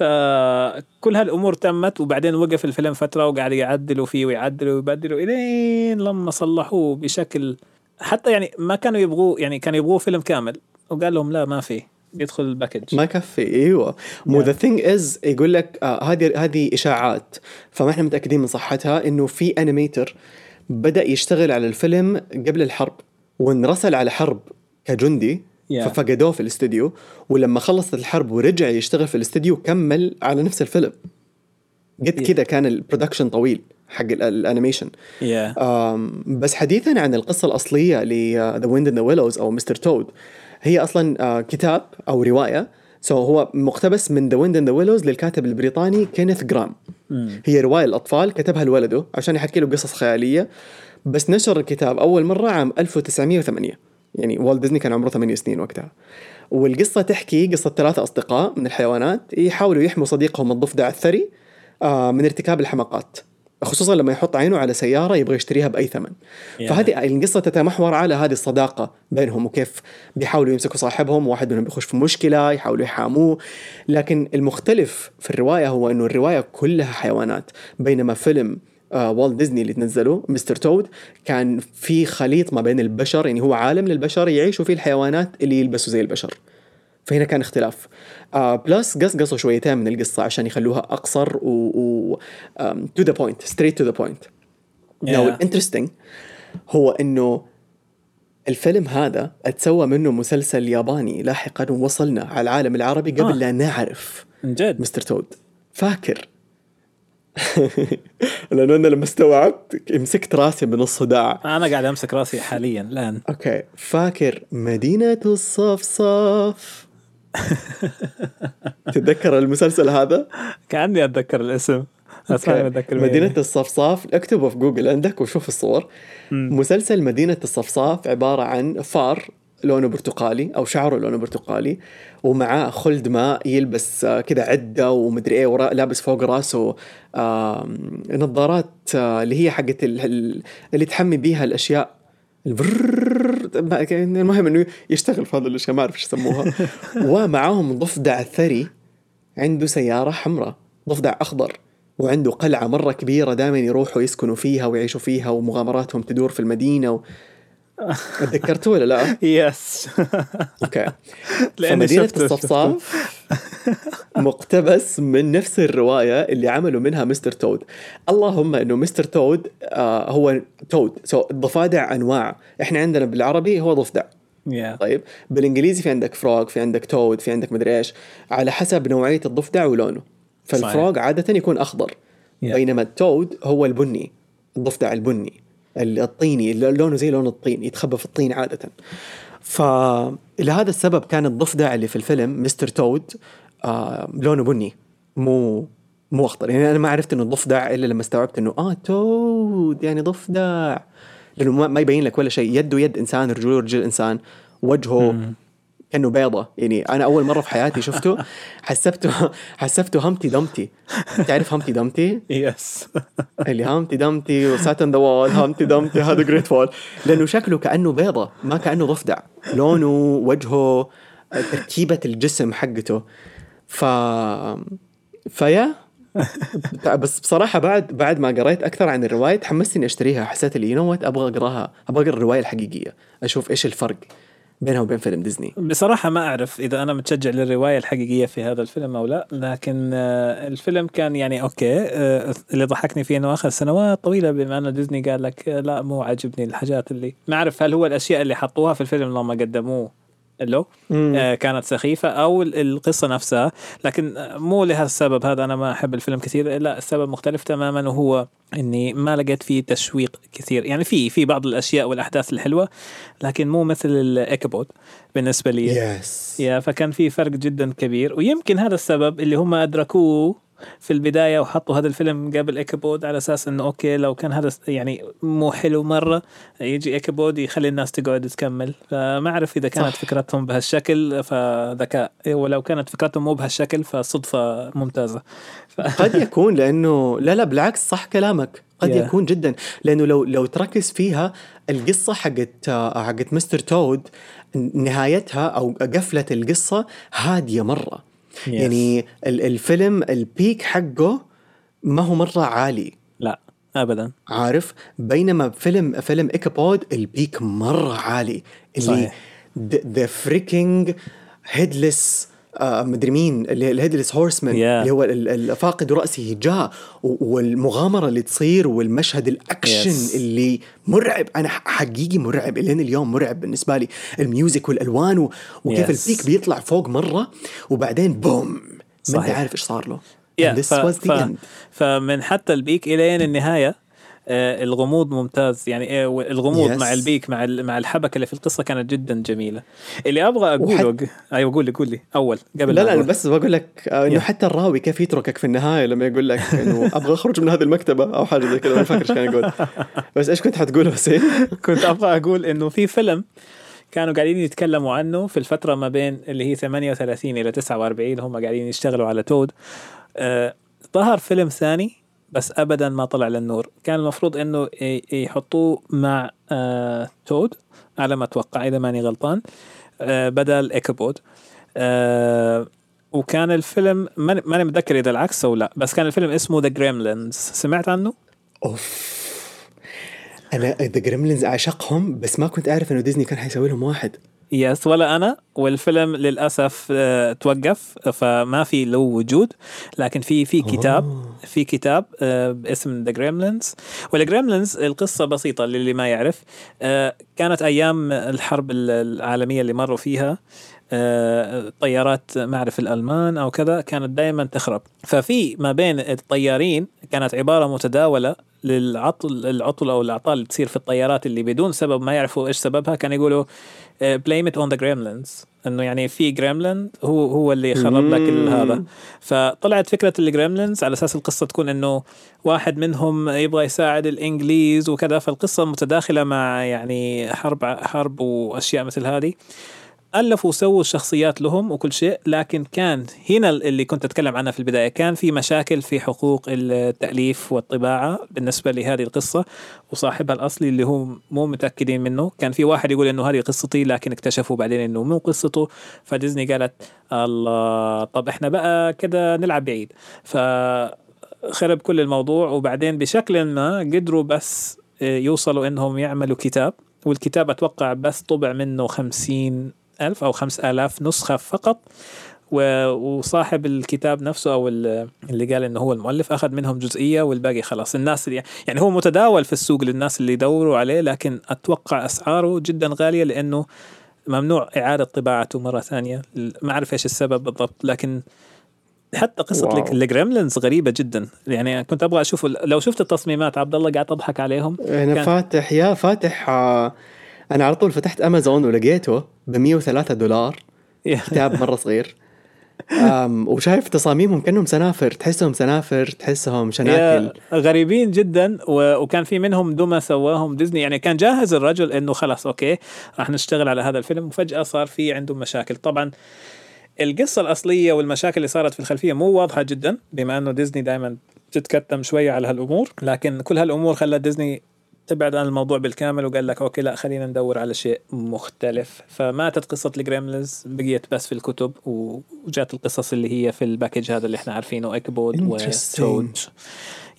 فكل هالأمور تمت وبعدين وقف الفيلم فترة وقاعد يعدلوا فيه ويعدلوا ويبدلوا إلين لما صلحوه بشكل حتى يعني ما كانوا يبغوه يعني كانوا يبغوه فيلم كامل وقال لهم لا ما في يدخل ال package. ما يكفي أيوه. مو. the thing is يقول لك آه، هذه هذه إشاعات. فما إحنا متأكدين من صحتها إنه في animator بدأ يشتغل على الفيلم قبل الحرب. وانرسل على حرب كجندي Yeah. ففقدوه في الاستوديو. ولما خلصت الحرب ورجع يشتغل في الاستوديو كمل على نفس الفيلم. قد Yeah. كذا كان ال production طويل. حق ال- ال animation. آم، بس حديثا عن القصة الأصلية ل The Wind in the Willows أو مستر تود هي أصلا آه، كتاب أو رواية. so هو مقتبس من The Wind in the Willows للكاتب البريطاني كينيث جرام هي رواية الأطفال كتبها لولده عشان يحكي له قصص خيالية. بس نشر الكتاب أول مرة عام 1908 يعني والت ديزني كان عمره 8 سنين وقتها. والقصة تحكي قصة ثلاثة أصدقاء من الحيوانات يحاولوا يحموا صديقهم الضفدع الثري آه، من ارتكاب الحماقات. خصوصا لما يحط عينه على سيارة يبغى يشتريها بأي ثمن. يا. فهذه القصة تتمحور على هذه الصداقة بينهم وكيف بيحاولوا يمسكوا صاحبهم واحد منهم بيخش في مشكلة يحاولوا يحاموه. لكن المختلف في الرواية هو أنه الرواية كلها حيوانات بينما فيلم آه والت ديزني اللي تنزله مستر تود كان في خليط ما بين البشر يعني هو عالم للبشر يعيشوا فيه الحيوانات اللي يلبسوا زي البشر. فهنا كان اختلاف. آه plus قصقصوا شويتين من القصة عشان يخلوها أقصر و, to the point straight to the point now. ال interesting هو إنه الفيلم هذا اتسوى منه مسلسل ياباني لاحقا ووصلنا على العالم العربي قبل آه. لا نعرف جد. مستر تود. فاكر؟ *laughs* لأنه أنا لما استوعبت مسكت راسي من الصداع. أنا قاعد أمسك راسي حاليا الآن. okay. فاكر مدينة الصفصاف؟ *laughs* تتذكر المسلسل هذا؟ كأني أتذكر الاسم. أتذكر مدينة الصفصاف اكتبه في جوجل عندك وشوف الصور مسلسل مدينة الصفصاف عبارة عن فار لونه برتقالي أو شعره لونه برتقالي ومعاه خلد ماء يلبس آه، كذا عدة ومدري إيه ورا لابس فوق راسه نظارات آه، اللي هي حقت ال- ال- اللي تحمي بيها الأشياء المهم انه يشتغل في هذا الاشياء ما اعرف إيش يسموها ومعاهم ضفدع ثري عنده سيارة حمراء ضفدع أخضر وعنده قلعة مرة كبيرة دائما يروحوا يسكنوا فيها ويعيشوا فيها ومغامراتهم تدور في المدينة و... تذكرته ولا لا؟ yes *laughs* okay. فمدينة شفته الصفصاف مقتبس من نفس الرواية اللي عملوا منها Mr. Toad. اللهم إنه Mr. Toad آه هو Toad. so الضفادع أنواع. إحنا عندنا بالعربي هو ضفدع. يا طيب. بالإنجليزي في عندك frog في عندك toad في عندك مدري إيش. على حسب نوعية الضفدع ولونه. فال frog عادة يكون أخضر. Yeah. بينما ال toad هو البني. الضفدع البني. الطيني اللي لونه زي لون الطين يتخبى في الطين عادة. فلهذا السبب كان الضفدع اللي في الفيلم مستر تود آه لونه بني مو مو أخضر. يعني أنا ما عرفت إنه ضفدع إلا لما استوعبت إنه آه تود يعني ضفدع لأنه ما يبين لك ولا شيء. يده يد إنسان رجوله رجل إنسان وجهه كأنه بيضة. يعني أنا أول مرة في حياتي شفته. حسبته حسبته همتي دمتي تعرف Humpty Dumpty yes اللي Humpty Dumpty sat on the wall Humpty Dumpty had a great fall لأنه شكله كأنه بيضة ما كأنه ضفدع لونه وجهه تركيبة الجسم حقته. ف فيا. بس بصراحة بعد بعد ما قريت أكثر عن الرواية تحمست اني أشتريها. حسيت اللي يو أبغى أقراها. أبغى أقرأ الرواية الحقيقية. أشوف إيش الفرق. بينها وبين فيلم ديزني. بصراحة ما أعرف إذا أنا متشجع للرواية الحقيقية في هذا الفيلم أو لا لكن آه، الفيلم كان يعني okay آه، اللي ضحكني فيه أنه آخر سنوات طويلة بما أن ديزني قال لك آه، لا مو عاجبني الحاجات اللي ما أعرف هل هو الأشياء اللي حطوها في الفيلم لما قدموه له آه، كانت سخيفة أو ال- القصة نفسها. لكن آه، مو لهذا السبب هذا أنا ما أحب الفيلم كثير لا السبب مختلف تماما وهو إني ما لقيت فيه تشويق كثير. يعني في في بعض الأشياء والأحداث الحلوة لكن مو مثل ال Ichabod بالنسبة لي. yes yeah فكان في فرق جدا كبير. ويمكن هذا السبب اللي هم أدركوه في البداية وحطوا هذا الفيلم قبل Ichabod على أساس إنه okay لو كان هذا يعني مو حلو مرة يجي إيكابود يخلي الناس تقعد تكمل. فما أعرف إذا كانت صح. فكرتهم بهالشكل فذكاء. ولو كانت فكرتهم مو بهالشكل فصدفة ممتازة. ف... قد يكون لأنه لا لا بالعكس صح كلامك. قد Yeah. يكون جدا. لأنه لو لو تركز فيها القصة حقت حقت مستر تود نهايتها أو قفلة القصة هادية مرة. Yes. يعني ال- الفيلم البيك حقه ما هو مرة عالي لا أبدا عارف بينما فيلم فيلم Ichabod ال peak مرة عالي اللي صحيح. the freaking headless مدري مين ال headless horseman Yeah. اللي هو ال- ال- فاقد رأسه جاء والمغامرة اللي تصير والمشهد الأكشن Yes. اللي مرعب أنا حقيقي مرعب إلين اليوم مرعب بالنسبة لي ال music والألوان وكيف Yes. ال peak بيطلع فوق مرة وبعدين بوم ما أنت. عارف إيش صار له this ف... ف... فمن حتى البيك الين النهاية آه، الغموض ممتاز يعني آه، الغموض Yes. مع البيك مع مع الحبكة اللي في القصة كانت جدا جميلة اللي أبغى أقوله أيوه قول لي قول لي أول قبل لا لا بس بقول لك آه، إنه يا. حتى الراوي كيف يتركك في النهاية لما يقول لك إنه *laughs* أبغى أخرج من هذه المكتبة أو حاجة زي كذا ما فاكر إيش كان يقول بس إيش كنت حتقول حسين؟ *laughs* كنت أبغى أقول إنه في فيلم كانوا قاعدين يتكلموا عنه في الفترة ما بين اللي هي 38 إلى 49 هم قاعدين يشتغلوا على Toad آه ظهر فيلم ثاني بس ابدا ما طلع للنور. كان المفروض إنه يحطوه مع آه Toad على ما أتوقع إذا ماني غلطان. آه بدل Ichabod. آه وكان الفيلم ماني متذكر إذا العكس أو لا بس كان الفيلم اسمه The Gremlins سمعت عنه؟ أوف. أنا the gremlins أعشقهم بس ما كنت أعرف إنه ديزني كان حيسوي لهم واحد. yes ولا أنا. والفيلم للأسف آه، توقف فما في له وجود. لكن في في كتاب. في كتاب آه، باسم The Gremlins وال gremlins القصة بسيطة للي ما يعرف. آه، كانت أيام الحرب ال- العالمية اللي مروا فيها. آه، طيارات ما اعرف الألمان أو كذا كانت دائما تخرب. ففي ما بين الطيارين كانت عبارة متداولة للعطل العطل أو الأعطال اللي تصير في الطيارات اللي بدون سبب ما يعرفوا إيش سببها كانوا يقولوا blame it on the gremlins إنه يعني في gremlin هو هو اللي خرب لك. هذا. فطلعت فكرة ال gremlins على أساس القصة تكون إنه واحد منهم يبغى يساعد الإنجليز وكذا فالقصة متداخلة مع يعني حرب حرب وأشياء مثل هذه. ألفوا وسووا الشخصيات لهم وكل شيء لكن كان هنا اللي كنت أتكلم عنها في البداية كان في مشاكل في حقوق التأليف والطباعة بالنسبة لهذه القصة وصاحبها الأصلي اللي هو مو متأكدين منه. كان في واحد يقول إنه هذه قصتي لكن اكتشفوا بعدين إنه مو قصته. فديزني قالت الله طب إحنا بقى كده نلعب بعيد. فخرب كل الموضوع وبعدين بشكل ما قدروا بس يوصلوا إنهم يعملوا كتاب والكتاب أتوقع بس طبع منه خمسين ألف أو خمس آلاف نسخة فقط. وصاحب الكتاب نفسه أو ال- اللي قال إنه هو المؤلف أخذ منهم جزئية والباقي خلاص. الناس اللي يعني هو متداول في السوق للناس اللي يدوروا عليه لكن أتوقع أسعاره جدا غالية لأنه ممنوع إعادة طباعته مرة ثانية. ما أعرف إيش السبب بالضبط لكن حتى. الج- الجريملينز غريبة جدا. يعني كنت أبغى أشوف لو شفت التصميمات عبد الله قاعد تضحك عليهم. أنا كان- فاتح يا فاتح آه، أنا على طول فتحت أمازون ولقيته ب 103 دولار كتاب مرة صغير. أم وشايف تصاميمهم كأنهم سنافر تحسهم سنافر تحسهم شناكل. غريبين جدا وكان في منهم دمى سواهم ديزني. يعني كان جاهز الرجل إنه خلاص okay راح نشتغل على هذا الفيلم وفجأة صار في عنده مشاكل. طبعا القصة الأصلية والمشاكل اللي صارت في الخلفية مو واضحة جدا بما إنه ديزني دائما تتكتم شوية على هالأمور لكن كل هالأمور خلت ديزني تبعد عن الموضوع بالكامل وقال لك okay لا خلينا ندور على شيء مختلف. فماتت قصة ال gremlins بقيت بس في الكتب وجات القصص اللي هي في ال package هذا اللي إحنا عارفينه Interesting. و Toad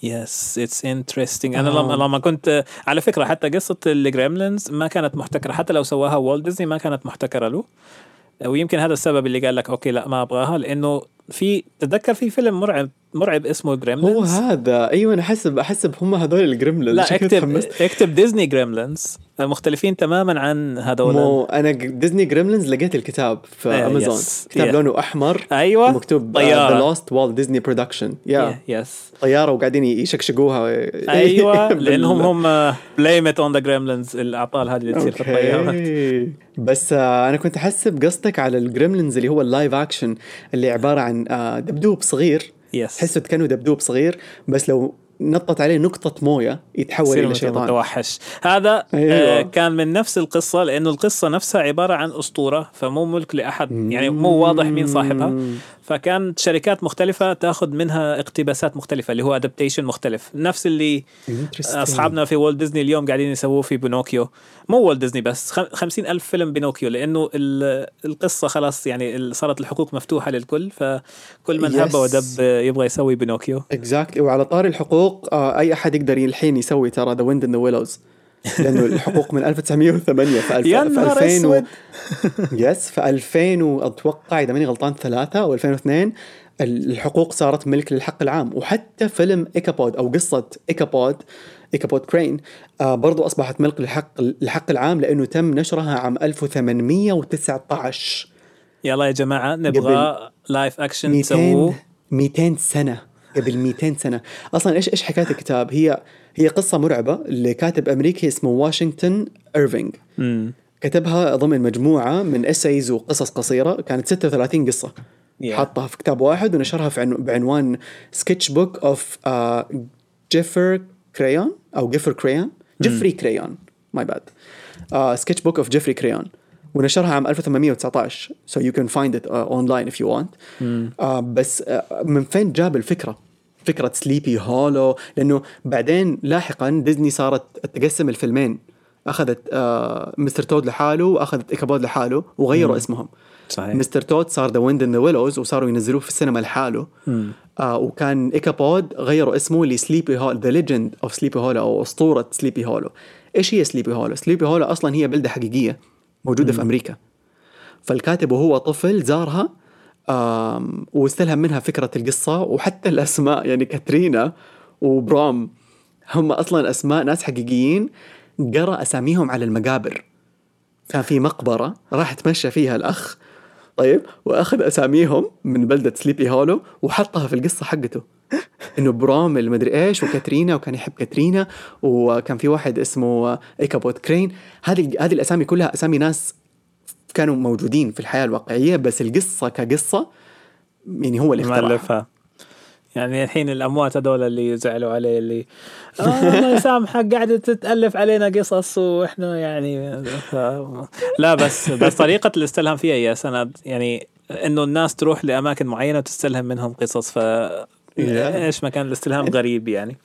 yes it's interesting أنا آه. لما لما كنت على فكرة حتى قصة ال gremlins ما كانت محتكرة. حتى لو سواها والت ديزني ما كانت محتكرة له. ويمكن هذا السبب اللي قال لك okay لا ما أبغاها لأنه في تتذكر في فيلم مرعب مرعب اسمه هو Gremlins هذا. أيوه أنا أحسب أحسب هم هذول ال gremlins لا اكتب اكتب ديزني gremlins مختلفين تماما عن هذول. مو أنا ديزني gremlins لقيت الكتاب في إيه، امازون yes. كتاب Yeah. لونه أحمر. أيوه. مكتوب The Lost Walt Disney Production yeah yes طيارة وقاعدين يشكشقوها أيوه *laughs* لأنهم هم blame it on the gremlins الأعطال هذه اللي تصير في الطيارات. بس آه أنا كنت أحسب قصدك على ال gremlins اللي هو ال live action اللي عبارة عن آه دبدوب صغير. yes تحسه كأنه دبدوب صغير بس لو نطت عليه نقطة موية يتحول إلى شيطان متوحش هذا أيوة. آه كان من نفس القصة لأنه القصة نفسها عبارة عن أسطورة فمو ملك لأحد يعني مو واضح مين صاحبها. فكانت شركات مختلفة تأخذ منها اقتباسات مختلفة اللي هو adaptation مختلف. نفس اللي. أصحابنا في والت ديزني اليوم قاعدين يسووه في بينوكيو. مو والت ديزني بس خم- خمسين ألف فيلم بينوكيو لأنه ال- القصة خلاص يعني صارت الحقوق مفتوحة للكل فكل من هب. ودب يبغى يسوي بينوكيو. exactly وعلى طاري الحقوق آه أي أحد يقدر الحين يسوي ترى The Wind in the Willows لأنه الحقوق من 1908 في, الف... yeah في نهار 2000 و... Yes في 2000 وأتوقع إذا ماني غلطان ثلاثة أو 2002 الحقوق صارت ملك للحق العام. وحتى فيلم إيكابود أو قصة إيكابود إيكابود كرين آه برضو أصبحت ملك للحق الحق العام لأنه تم نشرها عام 1819 يلا يا جماعة نبغى live 200 تسووه. 200 سنة. قبل 200 سنة. أصلا إيش إيش حكاية الكتاب؟ هي هي قصة مرعبة لكاتب أمريكي اسمه واشنطن ايرفينج كتبها ضمن مجموعة من essays وقصص قصيرة. كانت 36 قصة. Yeah. حطها في كتاب واحد ونشرها في عنو- بعنوان Sketch Book of جيفر كريون أو جيفر كريون جيفري كريون my bad Sketch Book of جيفري كريون ونشرها عام 1819 so you can find it uh, online if you want. uh, بس uh, من فين جاب الفكرة؟ فكرة سليبي هولو لأنه بعدين لاحقا ديزني صارت تقسم الفيلمين. أخذت آه مستر تود لحاله وأخذت إيكابود لحاله وغيروا اسمهم. صحيح. مستر تود صار The Wind in the Willows وصاروا ينزلوه في السينما لحاله. آه وكان ايكابود غيروا اسمه لسليبي هول The Legend of سليبي هولو أو أسطورة سليبي هولو إيش هي سليبي هولو سليبي هولو أصلا هي بلدة حقيقية. موجودة في أمريكا. فالكاتب وهو طفل زارها واستلهم منها فكرة القصة وحتى الأسماء يعني كاترينا وبرام هم أصلا أسماء ناس حقيقيين قرأ أساميهم على المقابر. كان في مقبرة راح تمشى فيها الأخ طيب وأخذ أساميهم من بلدة سليبي هولو وحطها في القصة حقته. *laughs* إنه برام المدري إيش وكاترينا وكان يحب كاترينا وكان في واحد اسمه إيكابود كرين. هذه هذه الأسامي كلها أسامي ناس كانوا موجودين في الحياة الواقعية بس القصة كقصة يعني هو اللي اخترعها. يعني الحين الأموات هذول اللي زعلوا عليه اللي آه الله يسامحك قاعدة تتألف علينا قصص وإحنا يعني ف... لا بس بس طريقة الاستلهام فيها يا سند يعني إنه الناس تروح لأماكن معينة وتستلهم منهم قصص ف إيش ما كان الاستلهام غريب يعني.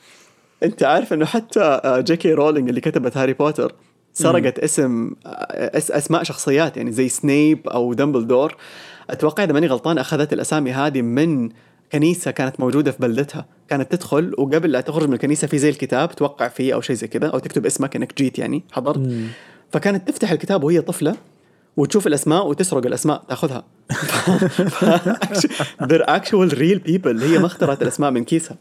أنت عارف إنه حتى آه، جي كي رولينج اللي كتبت هاري بوتر سرقت اسم آه، أس أسماء شخصيات يعني زي سنيب أو دمبلدور أتوقع إذا ماني غلطان أخذت الأسامي هذه من كنيسة كانت موجودة في بلدتها كانت تدخل وقبل لا تخرج من الكنيسة في زي الكتاب توقع فيه أو شيء زي كذا أو تكتب اسمك إنك جيت يعني حضرت. فكانت تفتح الكتاب وهي طفلة وتشوف الأسماء وتسرق الأسماء تأخذها. *laughs* They're actual real people. هي ما اخترعت الأسماء من كيسها.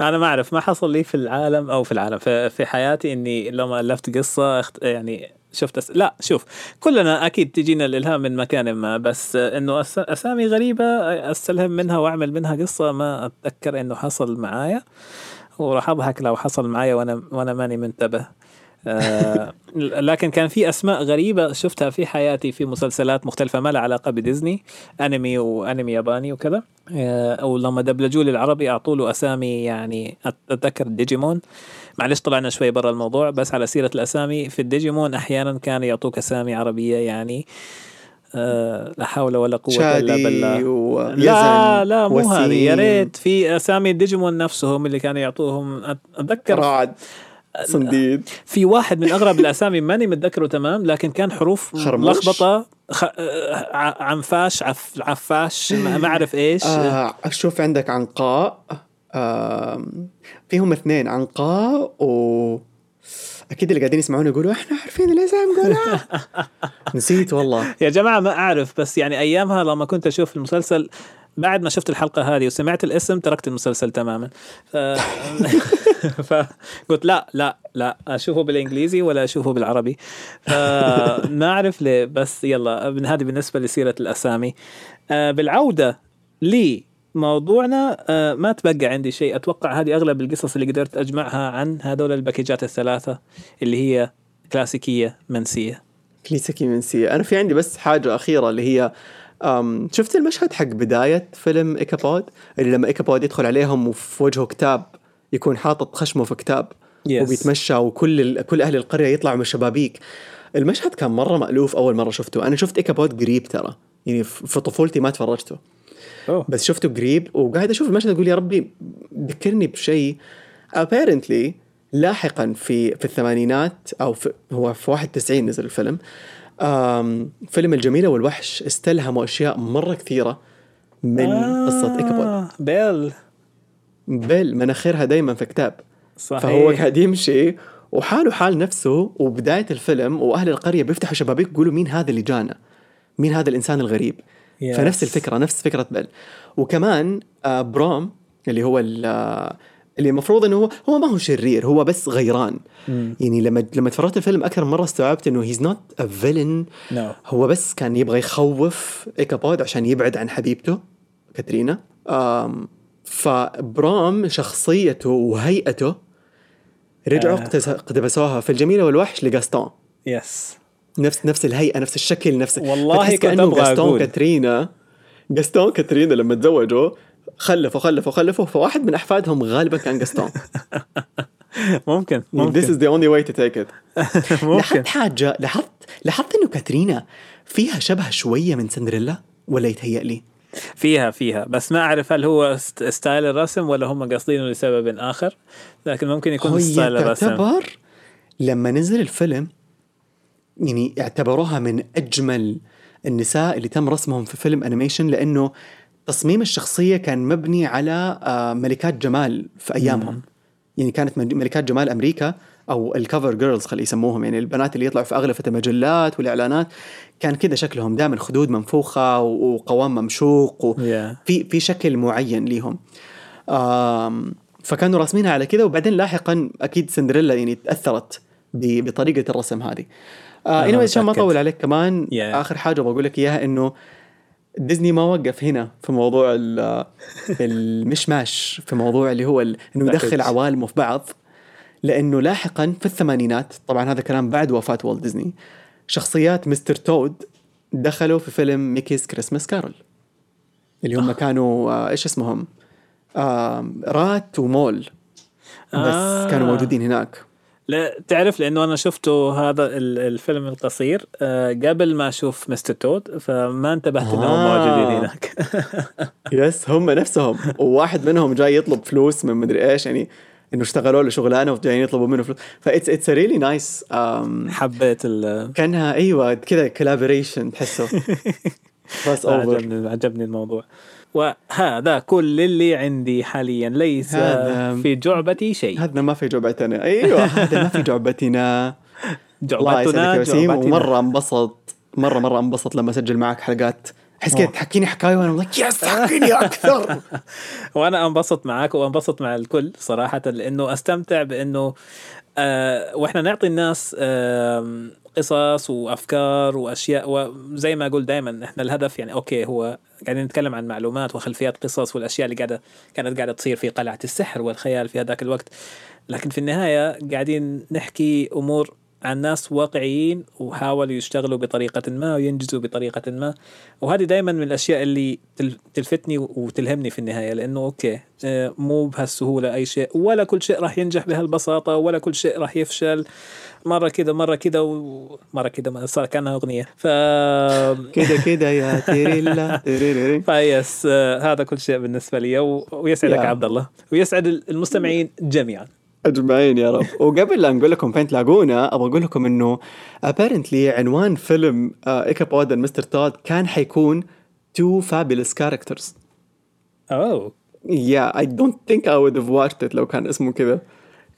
أنا ما أعرف ما حصل لي في العالم أو في العالم في, حياتي إني لما ألفت قصة. يعني شفت أس... لا شوف كلنا أكيد تجينا الالهام من مكان ما بس إنه أس... أسامي غريبة أستلهم منها وأعمل منها قصة ما أتذكر إنه حصل معايا وراح أضحك لو حصل معايا وأنا وأنا ماني منتبه. آه، *laughs* لكن كان في أسماء غريبة شفتها في حياتي في مسلسلات مختلفة ما لها علاقة بديزني أنمي وانمي ياباني وكذا. آه، أو لما دبلجوا لي العربي اعطوا له أسامي يعني أتذكر ديجيمون. معلش طلعنا شوي برا الموضوع بس على سيرة الأسامي في الديجيمون أحيانا كانوا يعطوك أسامي عربية يعني آه، لا حول ولا قوة إلا شادي بالله. ويزن لا لا مو هذه يا ريت في أسامي الديجيمون نفسهم اللي كانوا يعطوهم. أت- أتذكر رعد صنديد. في واحد من أغرب الأسامي ماني متذكره تمام لكن كان حروف؟ لخبطه خ... آه، عنفاش عف... عفاش ما أعرف إيش. آه شوف عندك عنقاء. فيهم اثنين عنقاء و أكيد اللي قاعدين يسمعون يقولوا إحنا عارفين الاسم قولها *laughs* نسيت والله. يا جماعة ما أعرف بس يعني أيامها لما كنت أشوف المسلسل بعد ما شفت الحلقة هذه وسمعت الاسم تركت المسلسل تماما. ف... *laughs* فقلت لا لا لا أشوفه بالإنجليزي ولا أشوفه بالعربي. فما *laughs* أعرف ليه بس يلا هذه بالنسبة لسيرة الأسامي. آه، بالعودة لي موضوعنا آه، ما تبقى عندي شيء. أتوقع هذه أغلب القصص اللي قدرت أجمعها عن هذول الباكيجات الثلاثة اللي هي كلاسيكية منسية. كلاسيكية منسية. أنا في عندي بس حاجة أخيرة اللي هي أم شفت المشهد حق بداية فيلم إيكابود؟ اللي لما إيكابود يدخل عليهم وفي وجهه كتاب يكون حاطط خشمه في كتاب Yes. وبيتمشى وكل. كل أهل القرية يطلعوا من الشبابيك. المشهد كان مرة مألوف أول مرة شفته. أنا شفت إيكابود قريب ترى. يعني في طفولتي ما تفرجته. أوه. بس شفته قريب وقاعد أشوف المشهد أقول يا ربي ذكرني بشيء apparently لاحقا في في الثمانينات أو في هو في 91 نزل الفيلم فيلم الجميلة والوحش استلهموا أشياء مرة كثيرة من آه. قصة آه، بيل بيل مناخيرها دايما في كتاب صحيح فهو قاعد يمشي وحاله حال نفسه وبداية الفيلم وأهل القرية بيفتحوا شبابيك يقولوا مين هذا اللي جانا؟ مين هذا الإنسان الغريب؟ Yes. فنفس الفكرة نفس فكرة بيل وكمان آه برام اللي هو آه، اللي المفروض إنه هو هو ما هو شرير هو بس غيران مم. يعني لما لما تفرجت الفيلم أكثر مرة استوعبت إنه he's not a villain. هو بس كان يبغى يخوف إيكابود عشان يبعد عن حبيبته كاترينا فبرام شخصيته وهيئته رجعوا آه. اقتبسوها في الجميلة والوحش لجاستون Yes نفس نفس الهيئة نفس الشكل نفس والله أبغى جاستون. كاترينا. جاستون كاترينا لما تزوجوا خلفوا خلفوا خلفوا فواحد من أحفادهم غالبا كان جاستون *laughs* ممكن This ممكن. is the only way to take it. *laughs* ممكن. لاحظت حاجة؟ لاحظت لاحظت إنه كاترينا فيها شبه شوية من سندريلا؟ ولا يتهيأ لي؟ فيها فيها. بس ما أعرف هل هو st- style الرسم ولا هم قاصدينه لسبب آخر. لكن ممكن يكون style الرسم. تعتبر لما نزل الفيلم يعني اعتبروها من أجمل النساء اللي تم رسمهم في فيلم animation لأنه تصميم الشخصية كان مبني على آه، ملكات جمال في أيامهم. يعني كانت ملكات جمال أمريكا أو الكفر جيرلز خلي يسموهم. يعني البنات اللي يطلعوا في أغلفة المجلات والإعلانات كان كذا شكلهم. دائما خدود منفوخة وقوام ممشوق و... Yeah. في في شكل معين ليهم. فكانوا راسمينها على كذا وبعدين لاحقا أكيد سندريلا يعني تأثرت بطريقة الرسم هذه. آه عشان ما. اطول عليك كمان Yeah. آخر حاجة بقول لك إياها إنه ديزني ما وقف هنا في موضوع ال- *laughs* المشماش في موضوع اللي هو إنه يدخل. عوالمه في بعض لأنه لاحقا في الثمانينات طبعا هذا كلام بعد وفاة والت ديزني شخصيات مستر تود دخلوا في فيلم Mickey's Christmas Carol اللي هم كانوا آه إيش اسمهم؟ آه رات ومول بس آه. كانوا موجودين هناك لا تعرف لأنه أنا شفته هذا ال- الفيلم القصير آه، قبل ما أشوف مستر تود فما انتبهت إنهم آه. موجودين هناك. *laughs* Yes هم نفسهم. وواحد منهم جاي يطلب فلوس من مدري إيش يعني إنه اشتغلوا له شغلانة وجايين يطلبوا منه فلوس. That's it's really nice حبيت ال. كأنها أيوه كذا collaboration تحسه. *laughs* بس overall عجبني عجبني الموضوع. وهذا كل اللي عندي حاليا ليس هذا- في جعبتي شيء. هذا ما في جعبتنا. أيوه هذا ما في جعبتنا. *laughs* جعبتنا وسيم. جعبتنا. ومرة انبسط مرة مرة انبسط لما أسجل معك حلقات. احس كذا. تحكيني حكاية وأنا like yes حكيني *laughs* أكثر. وأنا انبسط معاك وانبسط مع الكل صراحة لأنه أستمتع بأنه آه وإحنا نعطي الناس آه قصص وأفكار وأشياء وزي ما أقول دائما إحنا الهدف يعني أوكي هو قاعدين نتكلم عن معلومات وخلفيات قصص والأشياء اللي قاعدة كانت قاعدة تصير في قلعة السحر والخيال في هذاك الوقت. لكن في النهاية قاعدين نحكي أمور عن ناس واقعيين وحاولوا يشتغلوا بطريقة ما وينجزوا بطريقة ما. وهذه دائما من الأشياء اللي تل- تلفتني وتلهمني في النهاية لأنه okay آه، مو بهالسهولة أي شيء ولا كل شيء راح ينجح بهالبساطة ولا كل شيء راح يفشل. مرة كذا مرة كذا ومرة كذا صار كأنها أغنية. ف كذا كذا يا تيريلا. *laughs* ف yes آه، هذا كل شيء بالنسبة لي. ويسعدك. عبد الله. ويسعد المستمعين جميعا. أجمعين يا رب. *laughs* وقبل لا نقول لكم فين تلاقونا أبغى أقول لكم إنه apparently عنوان فيلم Ichabod and Mr. Toad كان حيكون Two Fabulous Characters أوه. yeah I don't think I would have watched لو كان اسمه كذا.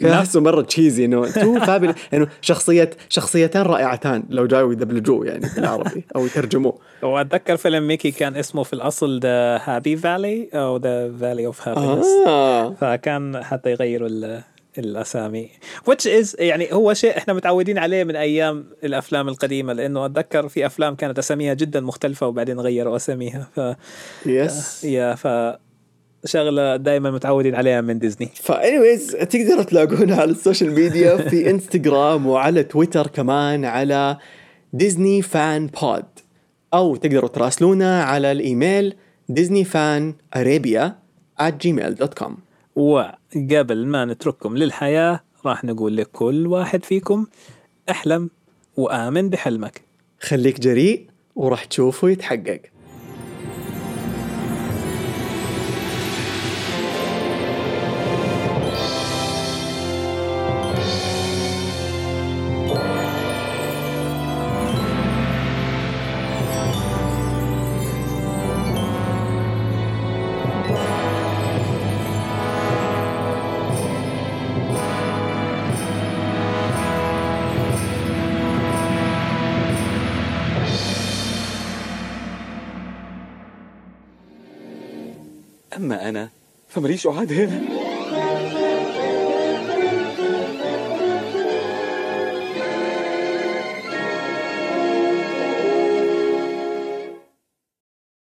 كان. أحسه مرة cheesy إنه two fabul انه شخصيه شخصيتين رائعتان لو جاوا يدبلجوه يعني بالعربي أو يترجموه. وأتذكر فيلم ميكي كان اسمه في الأصل The Happy Valley أو The Valley of Happiness فكان حتى يغيروا ال- الأسامي. Which is يعني هو شيء إحنا متعودين عليه من أيام الأفلام القديمة لأنه أتذكر في أفلام كانت أساميها جدا مختلفة وبعدين غيروا أساميها. ف yes yeah ف شغلة دائما متعودين عليها من ديزني. ف anyways تقدروا تلاقونا على ال social media في *laughs* إنستغرام وعلى تويتر كمان على ديزني fan pod. أو تقدروا تراسلونا على الإيميل ديزني fan Arabia at gmail.com وقبل ما نترككم للحياة راح نقول لكل واحد فيكم احلم وآمن بحلمك. خليك جريء وراح تشوفه يتحقق. أما أنا فمليش أعاد هنا.